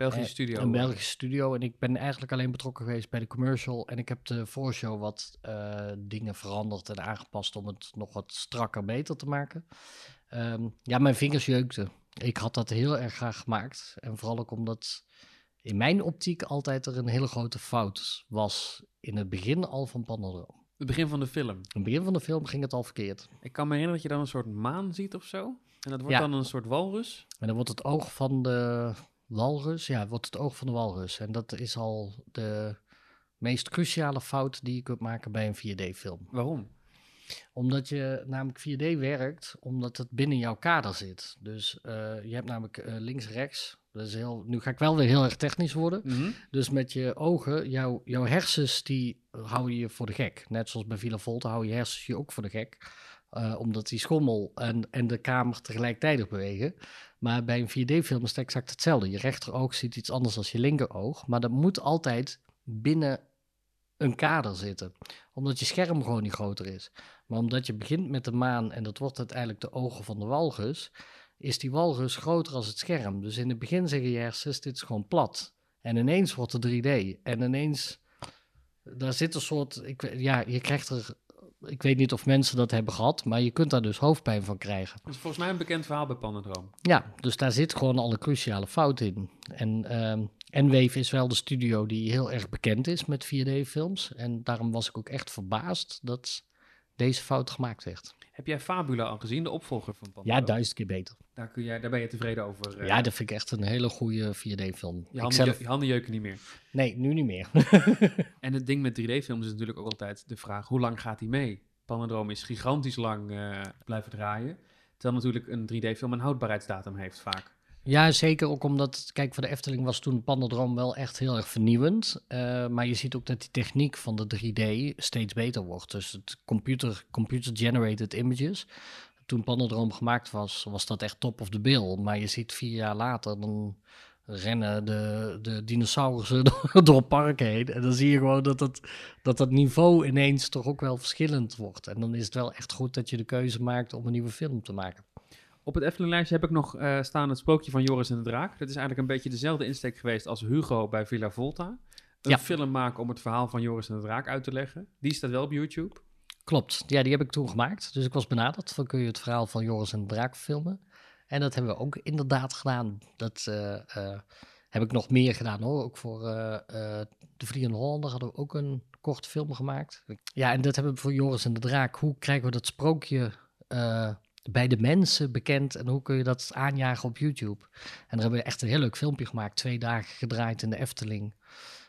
Belgische Eh, studio. Een Belgische studio. En ik ben eigenlijk alleen betrokken geweest bij de commercial. En ik heb de voorshow wat eh, dingen veranderd en aangepast om het nog wat strakker beter te maken. Ehm, ja, mijn vingers jeukten. Ik had dat heel erg graag gemaakt. En vooral ook omdat in mijn optiek altijd er een hele grote fout was. In het begin al van Panodroom. Het begin van de film. In het begin van de film ging het al verkeerd. Ik kan me herinneren dat je dan een soort maan ziet of zo. En dat wordt Ja. dan een soort walrus. En dan wordt het oog van de walrus, ja, wordt het oog van de walrus. En dat is al de meest cruciale fout die je kunt maken bij een 4D-film. Waarom? Omdat je namelijk 4D werkt, omdat het binnen jouw kader zit. Dus eh, je hebt namelijk eh, links-rechts. Heel, nu ga ik wel weer heel erg technisch worden. Mhm. Dus met je ogen, jouw, jouw hersens, die houden je voor de gek. Net zoals bij Villa Volta hou je hersens je ook voor de gek. Eh, omdat die schommel en, en de kamer tegelijkertijd bewegen. Maar bij een 4D-film is het exact hetzelfde. Je rechteroog ziet iets anders dan je linkeroog. Maar dat moet altijd binnen een kader zitten. Omdat je scherm gewoon niet groter is. Maar omdat je begint met de maan en dat wordt uiteindelijk de ogen van de walrus... is die walrus groter als het scherm. Dus in het begin zeggen je hersens, dit is gewoon plat. En ineens wordt het 3D. En ineens, daar zit een soort, ik, ja, je krijgt er, ik weet niet of mensen dat hebben gehad, maar je kunt daar dus hoofdpijn van krijgen. Dat is volgens mij een bekend verhaal bij Pandadroom. Ja, dus daar zit gewoon al een cruciale fout in. En ehm N-Wave is wel de studio die heel erg bekend is met 4D-films. En daarom was ik ook echt verbaasd dat deze fout gemaakt werd. Heb jij Fabula al gezien, de opvolger van Ja, Pandadroom? duizend keer beter. Daar, kun jij, daar ben je tevreden over. eh. Ja, dat vind ik echt een hele goede 4D-film. je, zelf, je handen jeuken niet meer. nee, nu niet meer. En het ding met 3D-films is natuurlijk ook altijd de vraag, hoe lang gaat die mee? Pandadroom is gigantisch lang eh, blijven draaien. Terwijl natuurlijk een 3D-film een houdbaarheidsdatum heeft vaak. Ja, zeker ook omdat, kijk, voor de Efteling was toen Pandadroom wel echt heel erg vernieuwend. Eh, maar je ziet ook dat die techniek van de 3D steeds beter wordt. Dus het computer, computer-generated images. Toen Pandadroom gemaakt was, was dat echt top of the bill. Maar je ziet vier jaar later, dan rennen de, de dinosaurussen door, het park heen. En dan zie je gewoon dat het, dat niveau ineens toch ook wel verschillend wordt. En dan is het wel echt goed dat je de keuze maakt om een nieuwe film te maken. Op het Efteling-lijstje heb ik nog eh, staan het sprookje van Joris en de Draak. Dat is eigenlijk een beetje dezelfde insteek geweest als Hugo bij Villa Volta. Een Ja. film maken om het verhaal van Joris en de Draak uit te leggen. Die staat wel op YouTube. Klopt, ja, die heb ik toen gemaakt. Dus ik was benaderd van kun je het verhaal van Joris en de Draak filmen. En dat hebben we ook inderdaad gedaan. Dat eh, eh, heb ik nog meer gedaan hoor. Ook voor De Vliegende Hollander hadden we ook een korte film gemaakt. Ja, en dat hebben we voor Joris en de Draak. Hoe krijgen we dat sprookje bij de mensen bekend en hoe kun je dat aanjagen op YouTube? En daar hebben we echt een heel leuk filmpje gemaakt. Twee dagen gedraaid in de Efteling.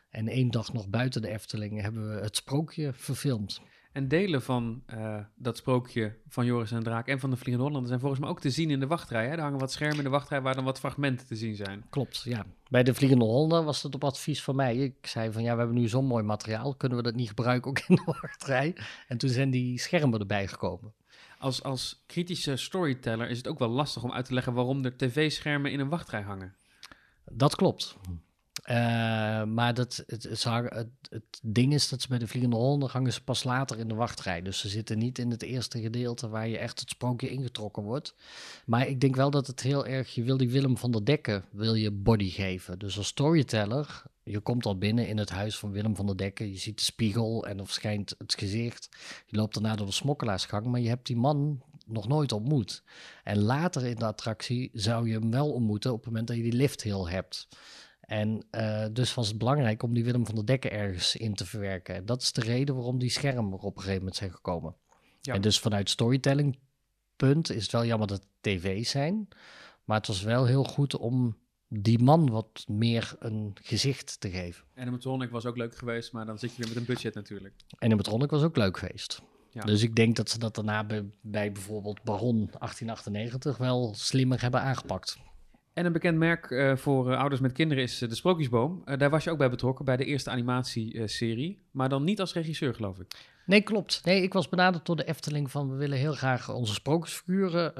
En één dag nog buiten de Efteling hebben we het sprookje verfilmd. En delen van eh, dat sprookje van Joris en de Draak en van de Vliegende Hollander zijn volgens mij ook te zien in de wachtrij. Hè? Er hangen wat schermen in de wachtrij waar dan wat fragmenten te zien zijn. Klopt, ja. Bij de Vliegende Hollander was het op advies van mij. Ik zei van ja, we hebben nu zo'n mooi materiaal, kunnen we dat niet gebruiken ook in de wachtrij? En toen zijn die schermen erbij gekomen. Als, als kritische storyteller is het ook wel lastig om uit te leggen waarom er tv-schermen in een wachtrij hangen. Dat klopt. Uh, maar dat, het, het, ding is dat ze bij de Vliegende Honden hangen ze pas later in de wachtrij. Dus ze zitten niet in het eerste gedeelte waar je echt het sprookje ingetrokken wordt. Maar ik denk wel dat het heel erg, je wil die Willem van der Dekken, wil je body geven. Dus als storyteller, je komt al binnen in het huis van Willem van der Dekken. Je ziet de spiegel en er verschijnt het gezicht. Je loopt daarna door de smokkelaarsgang, maar je hebt die man nog nooit ontmoet. En later in de attractie zou je hem wel ontmoeten op het moment dat je die lift heel hebt. En uh, dus was het belangrijk om die Willem van der Dekken ergens in te verwerken. Dat is de reden waarom die schermen er op een gegeven moment zijn gekomen. Ja. En dus vanuit storytelling punt is het wel jammer dat het tv's zijn. Maar het was wel heel goed om die man wat meer een gezicht te geven. En de Metronic was ook leuk geweest, maar dan zit je weer met een budget natuurlijk. En de Metronic was ook leuk geweest. Ja. Dus ik denk dat ze dat daarna bij, bij bijvoorbeeld Baron 1898 wel slimmer hebben aangepakt. En een bekend merk uh, voor uh, ouders met kinderen is uh, de Sprookjesboom. daar was je ook bij betrokken, bij de eerste animatieserie. maar dan niet als regisseur, geloof ik. Nee, klopt. Nee, ik was benaderd door de Efteling van... we willen heel graag onze sprookjesfiguren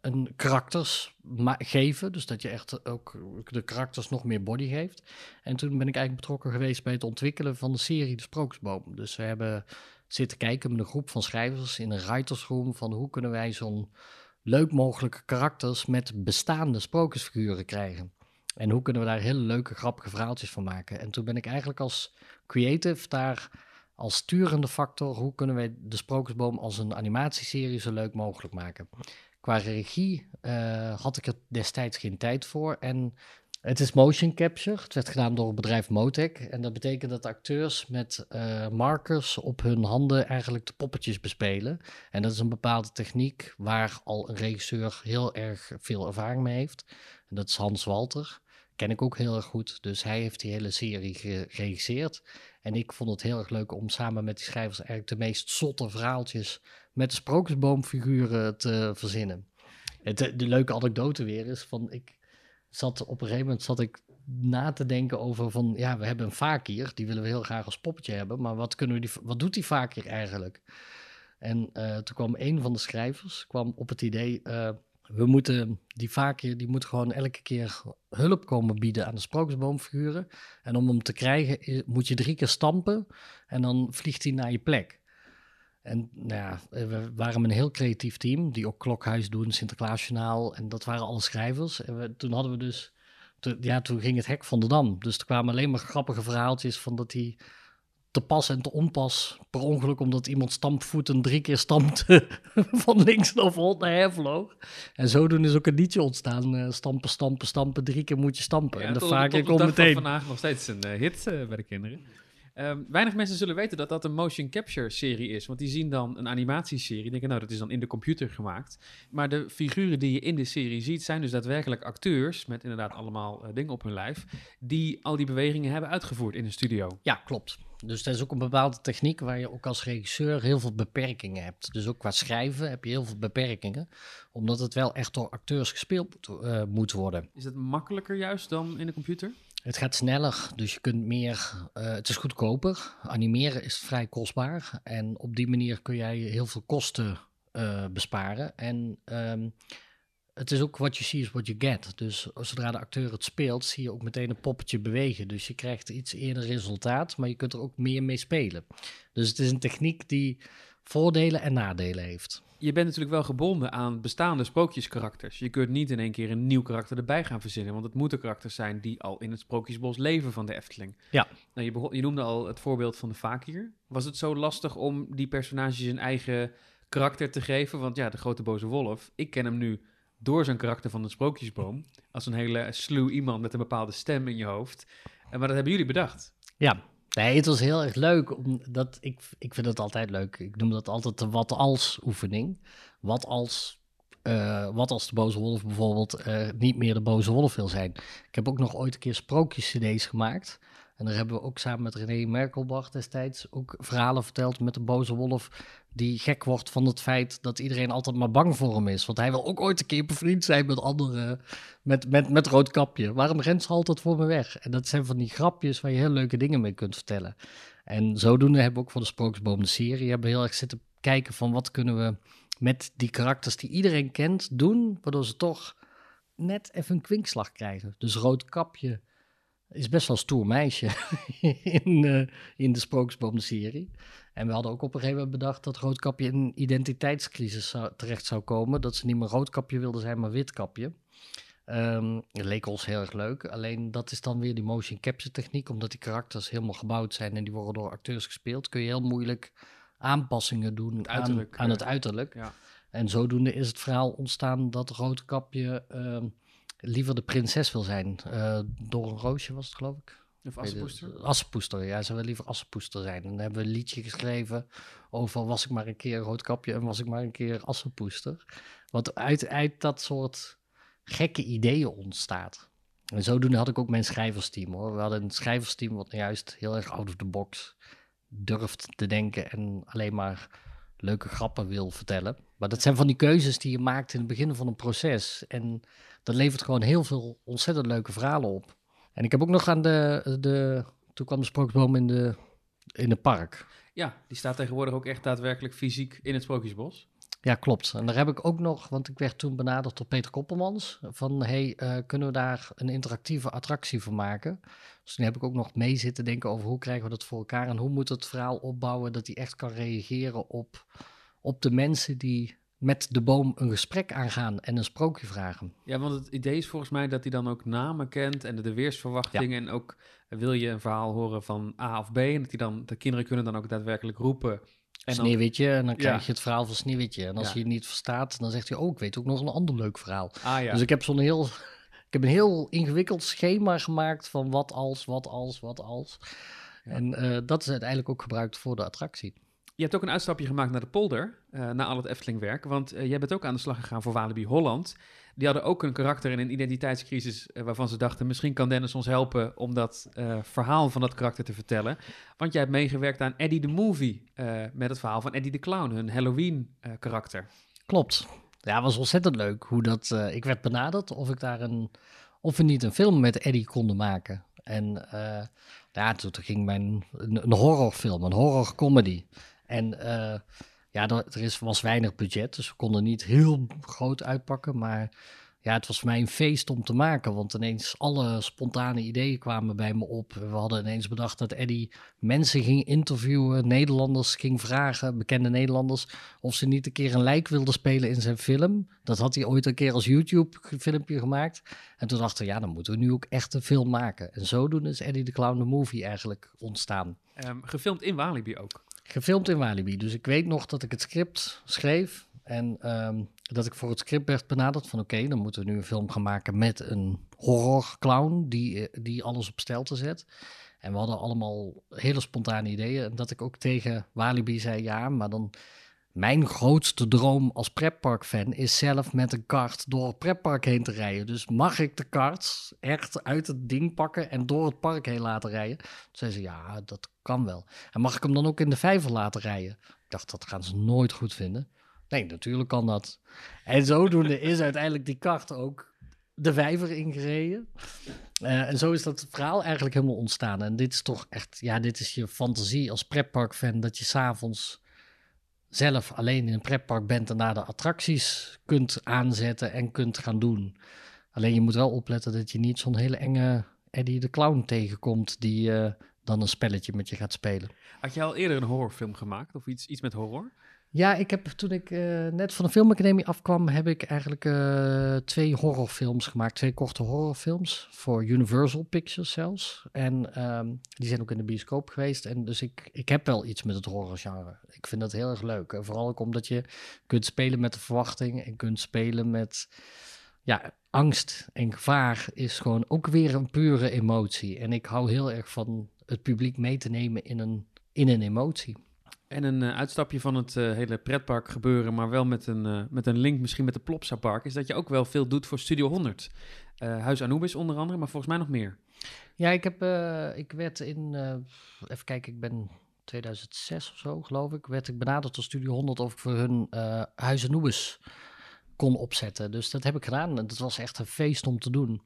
een karakters geven. Dus dat je echt ook de karakters nog meer body geeft. En toen ben ik eigenlijk betrokken geweest bij het ontwikkelen van de serie De Sprookjesboom. Dus we hebben zitten kijken met een groep van schrijvers in een writersroom... van hoe kunnen wij zo'n leuk mogelijke karakters met bestaande sprookjesfiguren krijgen. En hoe kunnen we daar hele leuke, grappige verhaaltjes van maken? En toen ben ik eigenlijk als creative daar als sturende factor, hoe kunnen wij de Sprookjesboom als een animatieserie zo leuk mogelijk maken? Qua regie uh, had ik er destijds geen tijd voor. En het is motion capture. Het werd gedaan door het bedrijf Motec. En dat betekent dat acteurs met uh, markers op hun handen eigenlijk de poppetjes bespelen. En dat is een bepaalde techniek waar al een regisseur heel erg veel ervaring mee heeft. En dat is Hans Walter. Ken ik ook heel erg goed. Dus hij heeft die hele serie geregisseerd. En ik vond het heel erg leuk om samen met die schrijvers eigenlijk de meest zotte verhaaltjes met de sprookjesboomfiguren te verzinnen. Het, de leuke anekdote weer is van ik zat op een gegeven moment zat ik na te denken over van ja, we hebben een fakir, die willen we heel graag als poppetje hebben, maar wat, kunnen we die, wat doet die fakir eigenlijk? En uh, toen kwam een van de schrijvers kwam op het idee, uh, we moeten die fakir, die moet gewoon elke keer hulp komen bieden aan de sprookjesboomfiguren. En om hem te krijgen moet je drie keer stampen en dan vliegt hij naar je plek. En nou ja, we waren een heel creatief team, die ook Klokhuis doen, Sinterklaasjournaal. En dat waren alle schrijvers. En we, toen hadden we dus, ja, toen ging het hek van de dam. Dus er kwamen alleen maar grappige verhaaltjes van dat hij te pas en te onpas, per ongeluk omdat iemand stampvoeten drie keer stampte van links naar voren naar hervloog. En zodoende is ook een liedje ontstaan, uh, stampen, stampen, stampen, drie keer moet je stampen. Ja, en de vaak komt meteen. vandaag nog steeds een uh, hit uh, bij de kinderen. Um, weinig mensen zullen weten dat dat een motion capture serie is. Want die zien dan een animatieserie. Denken, nou, dat is dan in de computer gemaakt. Maar de figuren die je in de serie ziet, zijn dus daadwerkelijk acteurs. Met inderdaad allemaal uh, dingen op hun lijf. Die al die bewegingen hebben uitgevoerd in een studio. Ja, klopt. Dus dat is ook een bepaalde techniek waar je ook als regisseur heel veel beperkingen hebt. Dus ook qua schrijven heb je heel veel beperkingen. Omdat het wel echt door acteurs gespeeld moet, uh, moet worden. Is het makkelijker juist dan in de computer? Het gaat sneller, dus je kunt meer. Uh, het is goedkoper. Animeren is vrij kostbaar. En op die manier kun jij heel veel kosten uh, besparen. En um, het is ook wat je ziet is wat je get. Dus zodra de acteur het speelt, zie je ook meteen een poppetje bewegen. Dus je krijgt iets eerder resultaat, maar je kunt er ook meer mee spelen. Dus het is een techniek die voordelen en nadelen heeft je bent natuurlijk wel gebonden aan bestaande sprookjeskarakters. Je kunt niet in één keer een nieuw karakter erbij gaan verzinnen, want het moeten karakters zijn die al in het sprookjesbos leven van de Efteling. Ja. Nou, je, je noemde al het voorbeeld van de Fakir. Was het zo lastig om die personages een eigen karakter te geven? Want ja, de grote boze wolf, ik ken hem nu door zijn karakter van de sprookjesboom, als een hele sluw iemand met een bepaalde stem in je hoofd. Maar dat hebben jullie bedacht. Ja, Nee, het was heel erg leuk. Omdat ik, ik vind het altijd leuk. Ik noem dat altijd de wat als oefening. Wat als, uh, wat als de boze wolf bijvoorbeeld uh, niet meer de boze wolf wil zijn. Ik heb ook nog ooit een keer sprookjes cd's gemaakt. En daar hebben we ook samen met René Merkelbach destijds ook verhalen verteld met de boze wolf. Die gek wordt van het feit dat iedereen altijd maar bang voor hem is. Want hij wil ook ooit een keer bevriend zijn met anderen. Met, met, met Roodkapje. Waarom rent ze altijd voor me weg? En dat zijn van die grapjes waar je heel leuke dingen mee kunt vertellen. En zodoende hebben we ook voor de Sprookjesboom de serie hebben heel erg zitten kijken van wat kunnen we met die karakters die iedereen kent doen, waardoor ze toch net even een kwinkslag krijgen. Dus Roodkapje is best wel een stoer meisje in, eh, in de Sprookjesboom de serie. En we hadden ook op een gegeven moment bedacht dat Roodkapje in een identiteitscrisis zou- terecht zou komen. Dat ze niet meer Roodkapje wilde zijn, maar Witkapje. Dat leek ons heel erg leuk. Alleen dat is dan weer die motion capture techniek. Omdat die karakters helemaal gebouwd zijn en die worden door acteurs gespeeld. Kun je heel moeilijk aanpassingen doen Het aan, het uiterlijk. Ja. En zodoende is het verhaal ontstaan dat Roodkapje ehm liever de prinses wil zijn. Eh, door een roosje was het geloof ik. Of Assepoester. Assepoester, ja. Ze wil liever Assepoester zijn. En dan hebben we een liedje geschreven over was ik maar een keer Roodkapje en was ik maar een keer Assepoester. Wat uit, uit dat soort gekke ideeën ontstaat. En zodoende had ik ook mijn schrijversteam hoor. We hadden een schrijversteam wat nou juist heel erg out of the box durft te denken en alleen maar leuke grappen wil vertellen. Maar dat zijn van die keuzes die je maakt in het begin van een proces. En dat levert gewoon heel veel ontzettend leuke verhalen op. En ik heb ook nog aan de, de toen kwam de sprookjesboom in de in het park. Ja, die staat tegenwoordig ook echt daadwerkelijk fysiek in het Sprookjesbos. Ja, klopt. En daar heb ik ook nog, want ik werd toen benaderd door Peter Koppelmans. Van, hey, eh, kunnen we daar een interactieve attractie van maken? Dus toen heb ik ook nog mee zitten denken over hoe krijgen we dat voor elkaar... en hoe moet het verhaal opbouwen dat hij echt kan reageren op, op de mensen die met de boom een gesprek aangaan en een sprookje vragen. Ja, want het idee is volgens mij dat hij dan ook namen kent en de weersverwachtingen. En ook wil je een verhaal horen van A of B. En dat hij dan, de kinderen kunnen dan ook daadwerkelijk roepen. En Sneeuwwitje, en dan krijg je het verhaal van Sneeuwwitje. En als Ja. je het niet verstaat, dan zegt hij... oh, ik weet ook nog een ander leuk verhaal. ah ja, Dus ik heb zo'n heel, ik heb een heel ingewikkeld schema gemaakt van wat als, wat als, wat als. En eh, dat is uiteindelijk ook gebruikt voor de attractie. Je hebt ook een uitstapje gemaakt naar de polder, eh, na al het Efteling-werk. Want eh, jij bent ook aan de slag gegaan voor Walibi Holland. Die hadden ook een karakter in een identiteitscrisis eh, waarvan ze dachten... misschien kan Dennis ons helpen om dat verhaal van dat karakter te vertellen. Want jij hebt meegewerkt aan Eddie the Movie... met het verhaal van Eddie the Clown, hun Halloween-karakter. Klopt. Ja, was ontzettend leuk hoe dat... ik werd benaderd of ik daar een... of we niet een film met Eddie konden maken. En ja, toen, ging mijn... Een horrorfilm, een horrorcomedy. En eh, ja, er, is, was weinig budget, dus we konden niet heel groot uitpakken. Maar ja, het was voor mij een feest om te maken. Want ineens alle spontane ideeën kwamen bij me op. We hadden ineens bedacht dat Eddie mensen ging interviewen, Nederlanders ging vragen, bekende Nederlanders, of ze niet een keer een lijk wilden spelen in zijn film. Dat had hij ooit een keer als YouTube-filmpje gemaakt. En toen dachten we, ja, dan moeten we nu ook echt een film maken. En zodoende is Eddie the Clown the Movie eigenlijk ontstaan. Ehm, gefilmd in Walibi ook. Gefilmd in Walibi. Dus ik weet nog dat ik het script schreef. En ehm, dat ik voor het script werd benaderd van oké, dan moeten we nu een film gaan maken met een horror clown die, eh, die alles op stelte zet. En we hadden allemaal hele spontane ideeën. En dat ik ook tegen Walibi zei, ja, maar dan... Mijn grootste droom als pretparkfan is zelf met een kart door het pretpark heen te rijden. Dus mag ik de kart echt uit het ding pakken en door het park heen laten rijden? Toen zei ze, ja, dat kan wel. En mag ik hem dan ook in de vijver laten rijden? Ik dacht, dat gaan ze nooit goed vinden. Nee, natuurlijk kan dat. En zodoende is uiteindelijk die kart ook de vijver ingereden. Eh, en zo is dat verhaal eigenlijk helemaal ontstaan. En dit is toch echt, ja, dit is je fantasie als pretparkfan, dat je s'avonds zelf alleen in een pretpark bent en daar de attracties kunt aanzetten en kunt gaan doen. Alleen je moet wel opletten dat je niet zo'n hele enge Eddie de Clown tegenkomt die eh, dan een spelletje met je gaat spelen. Had je al eerder een horrorfilm gemaakt of iets, iets met horror? Ja, ik heb toen ik eh, net van de filmacademie afkwam, heb ik eigenlijk eh, twee horrorfilms gemaakt. Twee korte horrorfilms voor Universal Pictures zelfs. En ehm, die zijn ook in de bioscoop geweest. En dus ik, ik heb wel iets met het horrorgenre. Ik vind dat heel erg leuk. En vooral ook omdat je kunt spelen met de verwachting en kunt spelen met... Ja, angst en gevaar is gewoon ook weer een pure emotie. En ik hou heel erg van het publiek mee te nemen in een, in een emotie. En een eh, uitstapje van het eh, hele pretpark gebeuren, maar wel met een, eh, met een link misschien met de Plopsa Park, is dat je ook wel veel doet voor Studio 100. Eh, Huis Anubis onder andere, maar volgens mij nog meer. Ja, ik, heb, ik werd in, even kijken, ik ben 2006 of zo, geloof ik, werd ik benaderd door Studio 100 of ik voor hun Huizen Noebes kon opzetten. Dus dat heb ik gedaan en dat was echt een feest om te doen.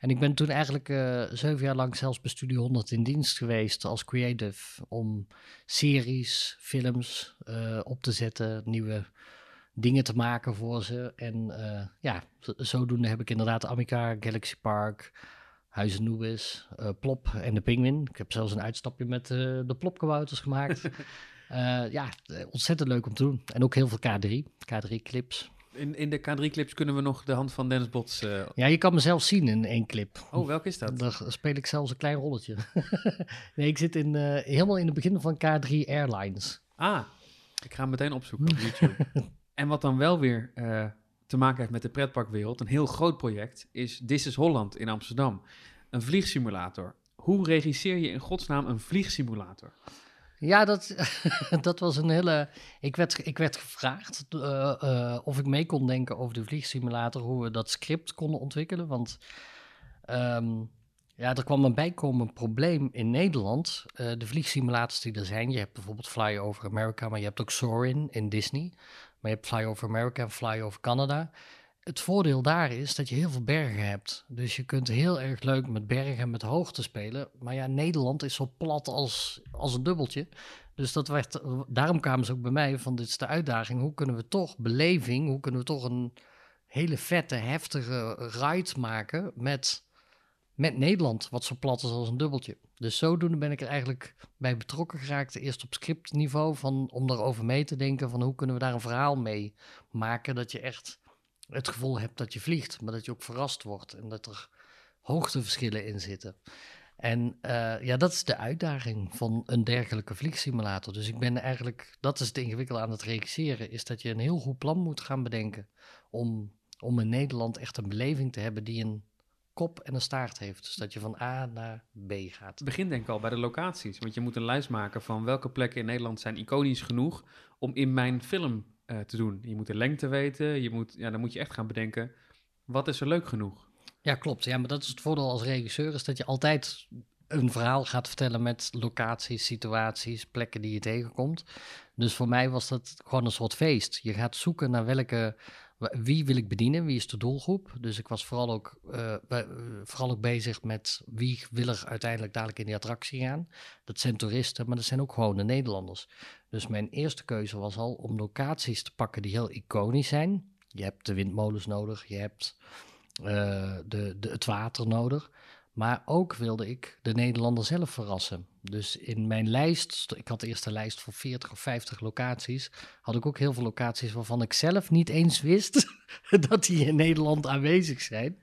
En ik ben toen eigenlijk uh, zeven jaar lang zelfs bij Studio 100 in dienst geweest als creative om series, films uh, op te zetten, nieuwe dingen te maken voor ze. En uh, ja, zodoende heb ik inderdaad Amica, Galaxy Park, Huizen Noebis, Plop en de Penguin. Ik heb zelfs een uitstapje met de Plopkabouters gemaakt. ja, ontzettend leuk om te doen. En ook heel veel K3, K3-clips. In, in de K3-clips kunnen we nog de hand van Dennis Bots... Uh... Ja, je kan mezelf zien in één clip. Oh, welke is dat? Daar speel ik zelfs een klein rolletje. nee, ik zit in, uh, helemaal in het begin van K3 Airlines. Ah, ik ga hem meteen opzoeken op YouTube. en wat dan wel weer uh, te maken heeft met de pretparkwereld, een heel groot project, is This is Holland in Amsterdam. Een vliegsimulator. Hoe regisseer je in godsnaam een vliegsimulator? Ja, dat, dat was een hele. Ik werd, ik werd gevraagd uh, uh, of ik mee kon denken over de vliegsimulator, hoe we dat script konden ontwikkelen. Want um, ja, er kwam een bijkomend probleem in Nederland. Uh, de vliegsimulators die er zijn, je hebt bijvoorbeeld Fly Over America, maar je hebt ook Soarin in Disney. Maar je hebt Fly Over America en Fly Over Canada. Het voordeel daar is dat je heel veel bergen hebt. Dus je kunt heel erg leuk met bergen en met hoogte spelen. Maar ja, Nederland is zo plat als, als een dubbeltje. Dus dat werd, daarom kwamen ze ook bij mij van dit is de uitdaging. Hoe kunnen we toch beleving, hoe kunnen we toch een hele vette, heftige ride maken met, met Nederland, wat zo plat is als een dubbeltje. Dus zodoende ben ik er eigenlijk bij betrokken geraakt. Eerst op scriptniveau, van, om daarover mee te denken van hoe kunnen we daar een verhaal mee maken dat je echt het gevoel hebt dat je vliegt, maar dat je ook verrast wordt en dat er hoogteverschillen in zitten. En uh, ja, dat is de uitdaging van een dergelijke vliegsimulator. Dus ik ben eigenlijk, dat is het ingewikkelde aan het regisseren, is dat je een heel goed plan moet gaan bedenken om, om in Nederland echt een beleving te hebben die een kop en een staart heeft. Dus dat je van A naar B gaat. Begin denk ik al bij de locaties, want je moet een lijst maken van welke plekken in Nederland zijn iconisch genoeg om in mijn film uh, te doen. Je moet de lengte weten, je moet, ja, dan moet je echt gaan bedenken, wat is er leuk genoeg? Ja, klopt. Ja, maar dat is het voordeel als regisseur, is dat je altijd een verhaal gaat vertellen met locaties, situaties, plekken die je tegenkomt. Dus voor mij was dat gewoon een soort feest. Je gaat zoeken naar welke, wie wil ik bedienen, wie is de doelgroep. Dus ik was vooral ook, uh, vooral ook bezig met wie wil er uiteindelijk dadelijk in die attractie gaan. Dat zijn toeristen, maar dat zijn ook gewoon de Nederlanders. Dus mijn eerste keuze was al om locaties te pakken die heel iconisch zijn. Je hebt de windmolens nodig, je hebt uh, de, de, het water nodig. Maar ook wilde ik de Nederlander zelf verrassen. Dus in mijn lijst, ik had eerst een lijst van 40 of 50 locaties, had ik ook heel veel locaties waarvan ik zelf niet eens wist dat die in Nederland aanwezig zijn.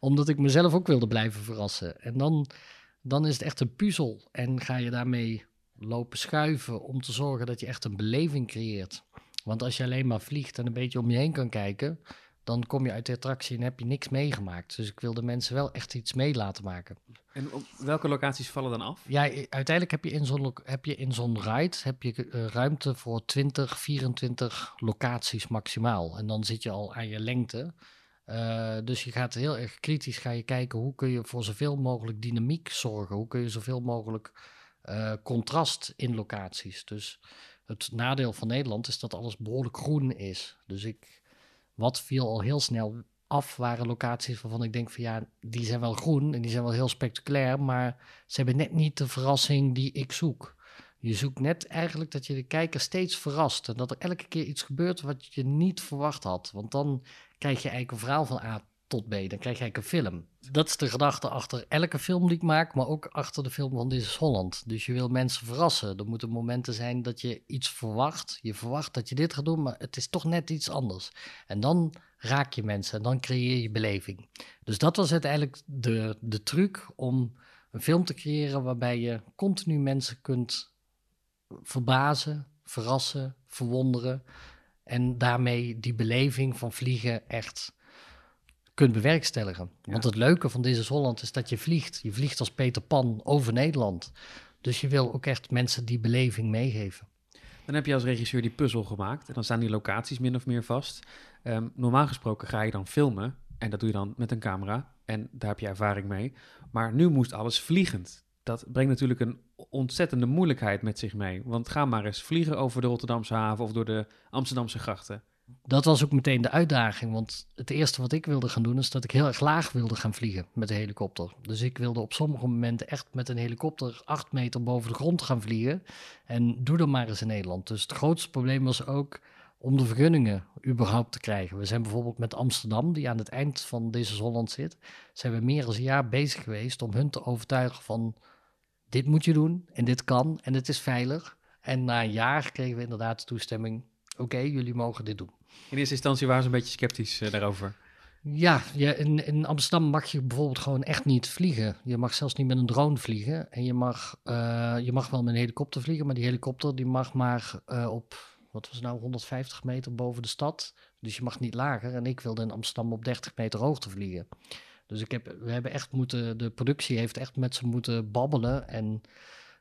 Omdat ik mezelf ook wilde blijven verrassen. En dan, dan is het echt een puzzel en ga je daarmee lopen schuiven om te zorgen dat je echt een beleving creëert. Want als je alleen maar vliegt en een beetje om je heen kan kijken, dan kom je uit de attractie en heb je niks meegemaakt. Dus ik wil de mensen wel echt iets mee laten maken. En op welke locaties vallen dan af? Ja, uiteindelijk heb je in zo'n, heb je in zo'n ride heb je, uh, ruimte voor 20, 24 locaties maximaal. En dan zit je al aan je lengte. Uh, dus je gaat heel erg kritisch ga je kijken hoe kun je voor zoveel mogelijk dynamiek zorgen. Hoe kun je zoveel mogelijk uh, contrast in locaties. Dus het nadeel van Nederland is dat alles behoorlijk groen is. Dus ik, wat viel al heel snel af waren locaties waarvan ik denk van ja, die zijn wel groen en die zijn wel heel spectaculair, maar ze hebben net niet de verrassing die ik zoek. Je zoekt net eigenlijk dat je de kijker steeds verrast en dat er elke keer iets gebeurt wat je niet verwacht had. Want dan krijg je eigenlijk een verhaal van A tot B, dan krijg je een film. Dat is de gedachte achter elke film die ik maak, maar ook achter de film van Dit is Holland. Dus je wil mensen verrassen. Er moeten momenten zijn dat je iets verwacht. Je verwacht dat je dit gaat doen, maar het is toch net iets anders. En dan raak je mensen en dan creëer je beleving. Dus dat was uiteindelijk de, de truc om een film te creëren waarbij je continu mensen kunt verbazen, verrassen, verwonderen. En daarmee die beleving van vliegen echt kunt bewerkstelligen. Ja. Want het leuke van deze Holland is dat je vliegt. Je vliegt als Peter Pan over Nederland. Dus je wil ook echt mensen die beleving meegeven. Dan heb je als regisseur die puzzel gemaakt en dan staan die locaties min of meer vast. Um, normaal gesproken ga je dan filmen En dat doe je dan met een camera. En daar heb je ervaring mee. Maar nu moest alles vliegend. Dat brengt natuurlijk een ontzettende moeilijkheid met zich mee. Want ga maar eens vliegen over de Rotterdamse haven of door de Amsterdamse grachten. Dat was ook meteen de uitdaging, want het eerste wat ik wilde gaan doen is dat ik heel erg laag wilde gaan vliegen met de helikopter. Dus ik wilde op sommige momenten echt met een helikopter acht meter boven de grond gaan vliegen. En doe dat maar eens in Nederland. Dus het grootste probleem was ook om de vergunningen überhaupt te krijgen. We zijn bijvoorbeeld met Amsterdam, die aan het eind van deze Holland zit, zijn we meer dan een jaar bezig geweest om hun te overtuigen van dit moet je doen en dit kan en het is veilig. En na een jaar kregen we inderdaad de toestemming, oké, jullie mogen dit doen. In eerste instantie waren ze een beetje sceptisch eh, daarover. Ja, je, in, Amsterdam mag je bijvoorbeeld gewoon echt niet vliegen. Je mag zelfs niet met een drone vliegen. En je mag, eh, je mag wel met een helikopter vliegen, maar die helikopter die mag maar eh, op, wat was nou, 150 meter boven de stad. Dus je mag niet lager. En ik wilde in Amsterdam op 30 meter hoogte vliegen. Dus ik heb, we hebben echt moeten, de productie heeft echt met ze moeten babbelen. En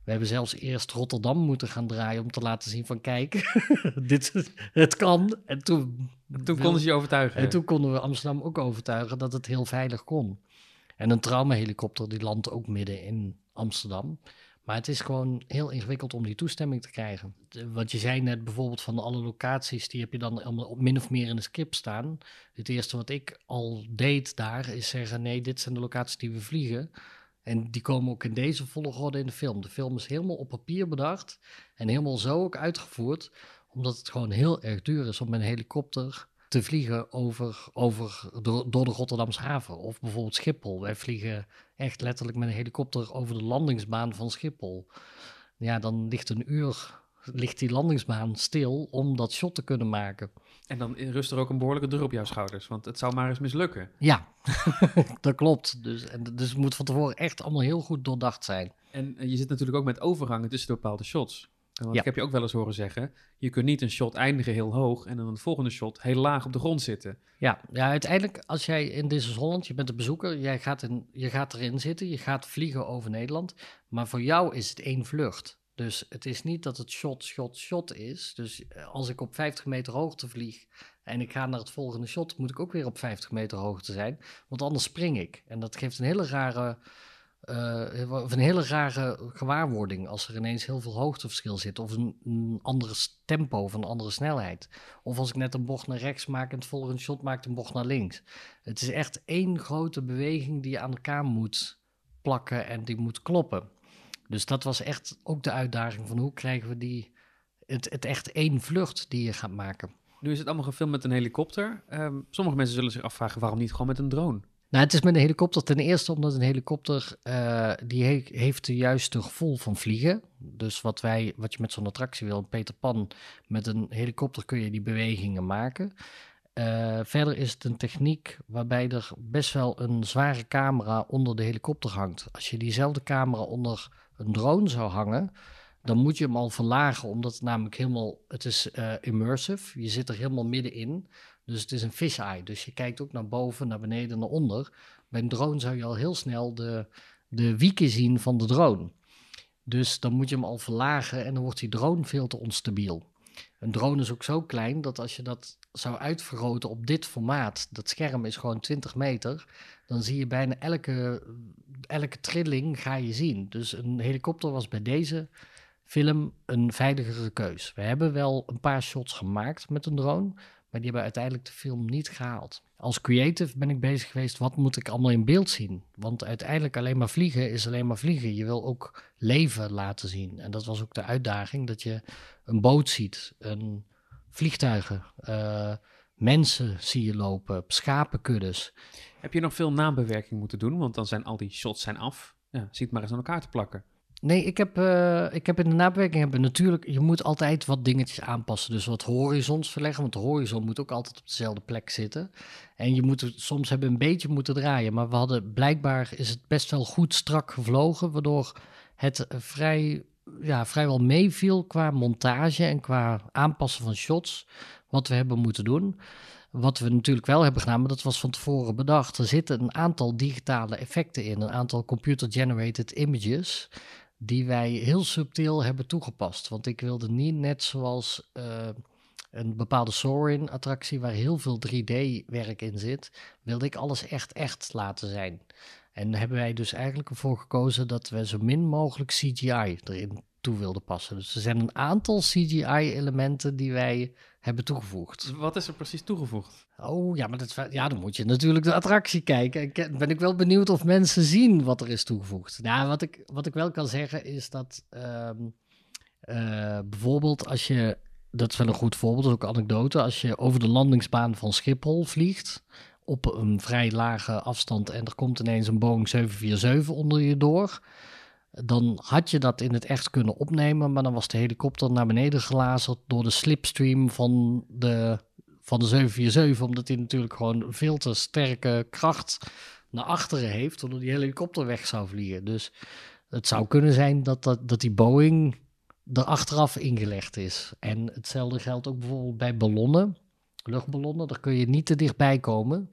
we hebben zelfs eerst Rotterdam moeten gaan draaien om te laten zien van kijk, dit, het kan. En toen, Toen konden ze je overtuigen. en toen konden we Amsterdam ook overtuigen dat het heel veilig kon. En een traumahelikopter die landt ook midden in Amsterdam. Maar het is gewoon heel ingewikkeld om die toestemming te krijgen. Wat je zei net bijvoorbeeld van alle locaties, die heb je dan allemaal op min of meer in de skip staan. Het eerste wat ik al deed daar is zeggen, nee, dit zijn de locaties die we vliegen. En die komen ook in deze volgorde in de film. De film is helemaal op papier bedacht en helemaal zo ook uitgevoerd, omdat het gewoon heel erg duur is om met een helikopter te vliegen over, over, door, door de Rotterdamse haven. Of bijvoorbeeld Schiphol. Wij vliegen echt letterlijk met een helikopter over de landingsbaan van Schiphol. Ja, dan ligt een uur ligt die landingsbaan stil om dat shot te kunnen maken. En dan rust er ook een behoorlijke druk op jouw schouders. Want het zou maar eens mislukken. Ja, dat klopt. Dus, en, dus het moet van tevoren echt allemaal heel goed doordacht zijn. En eh, je zit natuurlijk ook met overgangen tussen de bepaalde shots. Want Ja. ik heb je ook wel eens horen zeggen... je kunt niet een shot eindigen heel hoog... en dan een volgende shot heel laag op de grond zitten. Ja, ja, uiteindelijk als jij in This is Holland, je bent een bezoeker, jij gaat, in, je gaat erin zitten, je gaat vliegen over Nederland, maar voor jou is het één vlucht. Dus het is niet dat het shot, shot, shot is. Dus eh, als ik op 50 meter hoogte vlieg en ik ga naar het volgende shot, moet ik ook weer op 50 meter hoogte zijn, want anders spring ik. En dat geeft een hele rare, eh, of een hele rare gewaarwording als er ineens heel veel hoogteverschil zit of een, s- tempo of een andere snelheid. Of als ik net een bocht naar rechts maak en het volgende shot maakt een bocht naar links. Het is echt één grote beweging die je aan elkaar moet plakken en die moet kloppen. Dus dat was echt ook de uitdaging van hoe krijgen we die, het, het echt één vlucht die je gaat maken. Nu is het allemaal gefilmd met een helikopter. Ehm, sommige mensen zullen zich afvragen... waarom niet gewoon met een drone? Nou, het is met een helikopter ten eerste omdat een helikopter eh, die he- heeft de juiste gevoel van vliegen. Dus wat, wij, wat je met zo'n attractie wil, Peter Pan, met een helikopter kun je die bewegingen maken. Eh, verder is het een techniek waarbij er best wel een zware camera onder de helikopter hangt. Als je diezelfde camera onder een drone zou hangen, dan moet je hem al verlagen, omdat het namelijk helemaal, het is eh, immersive. Je zit er helemaal middenin. Dus het is een fisheye. Dus je kijkt ook naar boven, naar beneden, naar onder. Bij een drone zou je al heel snel de, de wieken zien van de drone. Dus dan moet je hem al verlagen en dan wordt die drone veel te onstabiel. Een drone is ook zo klein dat als je dat zou uitvergroten op dit formaat, dat scherm is gewoon 20 meter, dan zie je bijna elke, elke trilling ga je zien. Dus een helikopter was bij deze film een veiligere keus. We hebben wel een paar shots gemaakt met een drone, maar die hebben uiteindelijk de film niet gehaald. Als creative ben ik bezig geweest, wat moet ik allemaal in beeld zien? Want uiteindelijk alleen maar vliegen is alleen maar vliegen. Je wil ook leven laten zien. En dat was ook de uitdaging, dat je een boot ziet, een vliegtuigen, eh, mensen zie je lopen, schapenkuddes. Heb je nog veel nabewerking moeten doen? Want dan zijn al die shots zijn af. Ja, zie het maar eens aan elkaar te plakken. Nee, ik heb, eh, ik heb in de nabewerking hebben natuurlijk, je moet altijd wat dingetjes aanpassen. Dus wat horizons verleggen, want de horizon moet ook altijd op dezelfde plek zitten. En je moet het soms hebben een beetje moeten draaien, maar we hadden blijkbaar is het best wel goed strak gevlogen, waardoor het vrij, ja, vrijwel meeviel qua montage en qua aanpassen van shots, wat we hebben moeten doen. Wat we natuurlijk wel hebben gedaan, maar dat was van tevoren bedacht. Er zitten een aantal digitale effecten in, een aantal computer-generated images, die wij heel subtiel hebben toegepast. Want ik wilde niet net zoals eh, een bepaalde Soarin-attractie waar heel veel 3D-werk in zit, wilde ik alles echt echt laten zijn. En hebben wij dus eigenlijk ervoor gekozen dat we zo min mogelijk CGI erin toe wilden passen. Dus er zijn een aantal CGI-elementen die wij hebben toegevoegd. Wat is er precies toegevoegd? Oh ja, maar dat, ja, dan moet je natuurlijk de attractie kijken. Ik eh, ben ik wel benieuwd of mensen zien wat er is toegevoegd. Nou, wat ik, wat ik wel kan zeggen is dat ehm, eh, bijvoorbeeld als je, dat is wel een goed voorbeeld, dat is ook een anekdote, als je over de landingsbaan van Schiphol vliegt op een vrij lage afstand en er komt ineens een Boeing 747 onder je door, dan had je dat in het echt kunnen opnemen, maar dan was de helikopter naar beneden gelazerd door de slipstream van de, van de 747, omdat hij natuurlijk gewoon veel te sterke kracht naar achteren heeft, waardoor die helikopter weg zou vliegen. Dus het zou kunnen zijn dat, dat, dat die Boeing er achteraf ingelegd is. En hetzelfde geldt ook bijvoorbeeld bij ballonnen, luchtballonnen, daar kun je niet te dichtbij komen.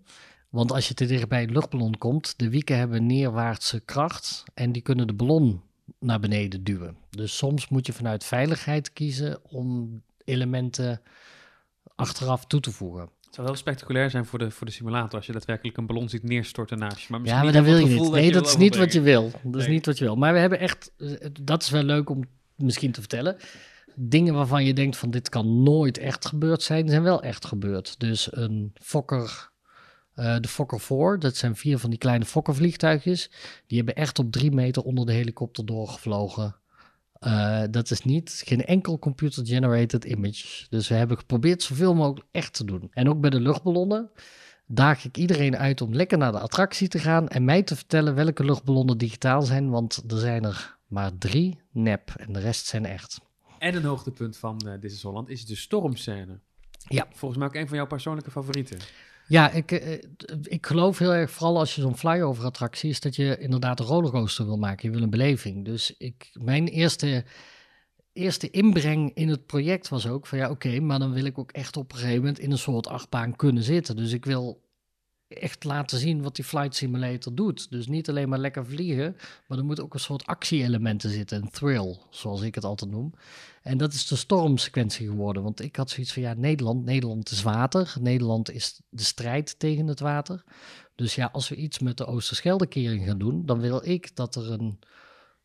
Want als je te dicht bij een luchtballon komt, de wieken hebben neerwaartse kracht en die kunnen de ballon naar beneden duwen. Dus soms moet je vanuit veiligheid kiezen om elementen achteraf toe te voegen. Het zou wel spectaculair zijn voor de, voor de simulator als je daadwerkelijk een ballon ziet neerstorten naast je. Maar Ja, maar dat wil je niet. Nee, dat is niet wat je wil. Dat is Nee. niet wat je wil. Maar we hebben echt, eh, dat is wel leuk om misschien te vertellen. Dingen waarvan je denkt van dit kan nooit echt gebeurd zijn, zijn wel echt gebeurd. Dus een Fokker, eh, de Fokker 4, dat zijn vier van die kleine Fokker vliegtuigjes. Die hebben echt op drie meter onder de helikopter doorgevlogen. Eh, dat is niet geen enkel computer-generated image. Dus we hebben geprobeerd zoveel mogelijk echt te doen. En ook bij de luchtballonnen daag ik iedereen uit om lekker naar de attractie te gaan en mij te vertellen welke luchtballonnen digitaal zijn, want er zijn er maar drie nep en de rest zijn echt. En een hoogtepunt van eh Dit is Holland is de stormscène. Ja. Volgens mij ook een van jouw persoonlijke favorieten. Ja, ik, eh, ik geloof heel erg, vooral als je zo'n flyover attractie is, dat je inderdaad een rollercoaster wil maken. Je wil een beleving. Dus ik, mijn eerste, eerste inbreng in het project was ook van ja, oké, maar dan wil ik ook echt op een gegeven moment in een soort achtbaan kunnen zitten. Dus ik wil echt laten zien wat die flight simulator doet. Dus niet alleen maar lekker vliegen, maar er moet ook een soort actie-elementen zitten, een thrill, zoals ik het altijd noem. En dat is de stormsequentie geworden, want ik had zoiets van ja, Nederland, Nederland is water, Nederland is de strijd tegen het water. Dus ja, als we iets met de Oosterscheldekering gaan doen, dan wil ik dat er een,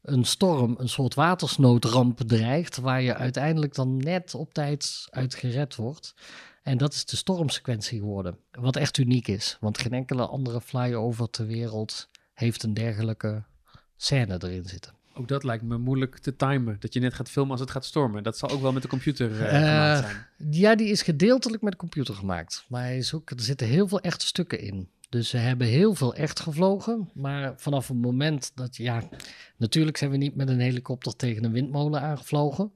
een storm, een soort watersnoodramp dreigt, waar je uiteindelijk dan net op tijd uit gered wordt. En dat is de stormsequentie geworden. Wat echt uniek is. Want geen enkele andere flyover ter wereld heeft een dergelijke scène erin zitten. Ook dat lijkt me moeilijk te timen. Dat je net gaat filmen als het gaat stormen. Dat zal ook wel met de computer eh, Eh, gemaakt zijn. Ja, die is gedeeltelijk met de computer gemaakt. Maar hij is ook, er zitten heel veel echte stukken in. Dus ze hebben heel veel echt gevlogen. Maar vanaf het moment dat, ja, natuurlijk zijn we niet met een helikopter tegen een windmolen aangevlogen.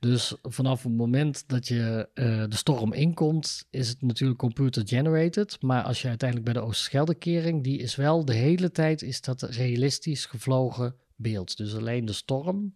Dus vanaf het moment dat je eh, de storm inkomt, is het natuurlijk computer generated. Maar als je uiteindelijk bij de Oosterscheldekering, die is wel de hele tijd is dat realistisch gevlogen beeld. Dus alleen de storm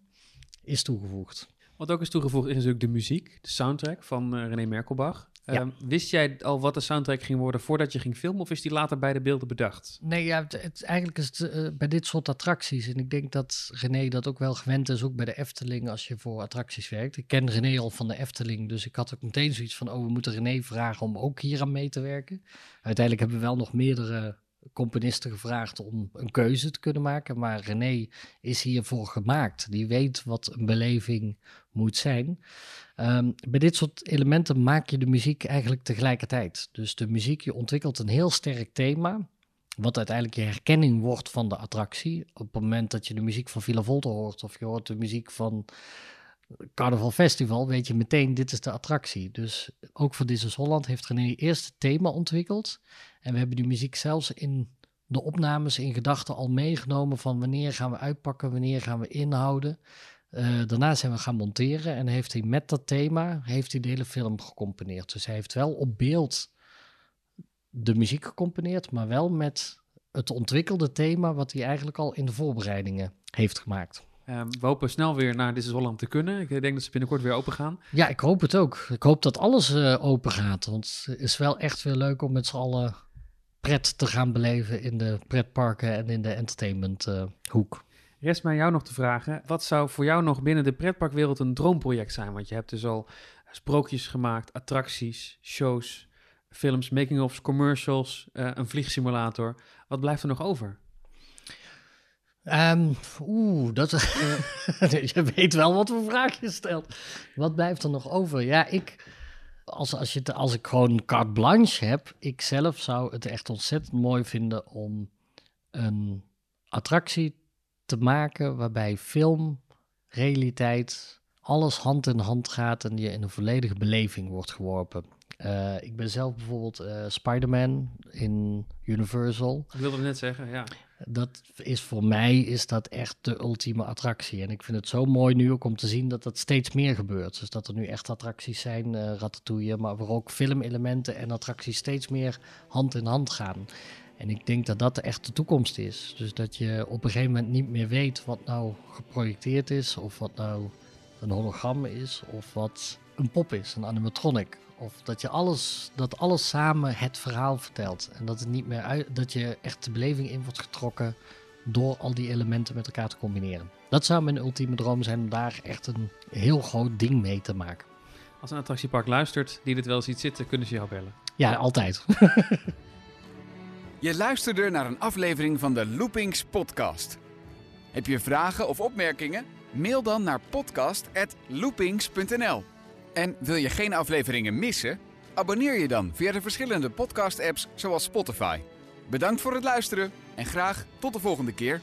is toegevoegd. Wat ook is toegevoegd is natuurlijk de muziek, de soundtrack van eh, René Merkelbach. Ja. Ehm, wist jij al wat de soundtrack ging worden voordat je ging filmen? Of is die later bij de beelden bedacht? Nee, ja, het, het- eigenlijk is het eh, bij dit soort attracties. En ik denk dat René dat ook wel gewend is, ook bij de Efteling, als je voor attracties werkt. Ik ken René al van de Efteling, dus ik had ook meteen zoiets van: oh, we moeten René vragen om ook hier aan mee te werken. Uiteindelijk hebben we wel nog meerdere componisten gevraagd om een keuze te kunnen maken. Maar René is hiervoor gemaakt. Die weet wat een beleving moet zijn. Ehm, bij dit soort elementen maak je de muziek eigenlijk tegelijkertijd. Dus de muziek, je ontwikkelt een heel sterk thema. Wat uiteindelijk je herkenning wordt van de attractie. Op het moment dat je de muziek van Villa Volta hoort of je hoort de muziek van Carnaval Festival, weet je meteen dit is de attractie. Dus ook voor is Holland heeft René eerst het thema ontwikkeld. En we hebben die muziek zelfs in de opnames in gedachten al meegenomen van wanneer gaan we uitpakken, wanneer gaan we inhouden. Eh, daarna zijn we gaan monteren en heeft hij met dat thema heeft hij de hele film gecomponeerd. Dus hij heeft wel op beeld de muziek gecomponeerd, maar wel met het ontwikkelde thema wat hij eigenlijk al in de voorbereidingen heeft gemaakt. Ehm, we hopen snel weer naar Dit is Holland te kunnen. Ik denk dat ze binnenkort weer open gaan. Ja, ik hoop het ook. Ik hoop dat alles eh, open gaat, want het is wel echt weer leuk om met z'n allen pret te gaan beleven in de pretparken en in de entertainmenthoek. Rest mij jou nog te vragen. Wat zou voor jou nog binnen de pretparkwereld een droomproject zijn? Want je hebt dus al sprookjes gemaakt, attracties, shows, films, making-ofs, commercials, eh, een vliegsimulator. Wat blijft er nog over? Ehm, Oeh, dat, je weet wel wat voor vraag je stelt. Wat blijft er nog over? Ja, ik, als, als, je, als ik gewoon carte blanche heb, ik zelf zou het echt ontzettend mooi vinden om een attractie te maken waarbij film, realiteit, alles hand in hand gaat en je in een volledige beleving wordt geworpen. Eh, ik ben zelf bijvoorbeeld eh Spider-Man in Universal. Ik wilde het net zeggen, ja. Dat is voor mij is dat echt de ultieme attractie. En ik vind het zo mooi nu ook om te zien dat dat steeds meer gebeurt. Dus dat er nu echt attracties zijn, Ratatouille, maar waar ook filmelementen en attracties steeds meer hand in hand gaan. En ik denk dat dat echt de toekomst is. Dus dat je op een gegeven moment niet meer weet wat nou geprojecteerd is, of wat nou een hologram is, of wat een pop is, een animatronic. Of dat je alles, dat alles samen het verhaal vertelt. En dat het niet meer uit, dat je echt de beleving in wordt getrokken door al die elementen met elkaar te combineren. Dat zou mijn ultieme droom zijn om daar echt een heel groot ding mee te maken. Als een attractiepark luistert, die dit wel ziet zitten, kunnen ze jou bellen. Ja, altijd. Je luisterde naar een aflevering van de Loopings podcast. Heb je vragen of opmerkingen? Mail dan naar podcast@loopings.nl. En wil je geen afleveringen missen? Abonneer je dan via de verschillende podcast-apps zoals Spotify. Bedankt voor het luisteren en graag tot de volgende keer.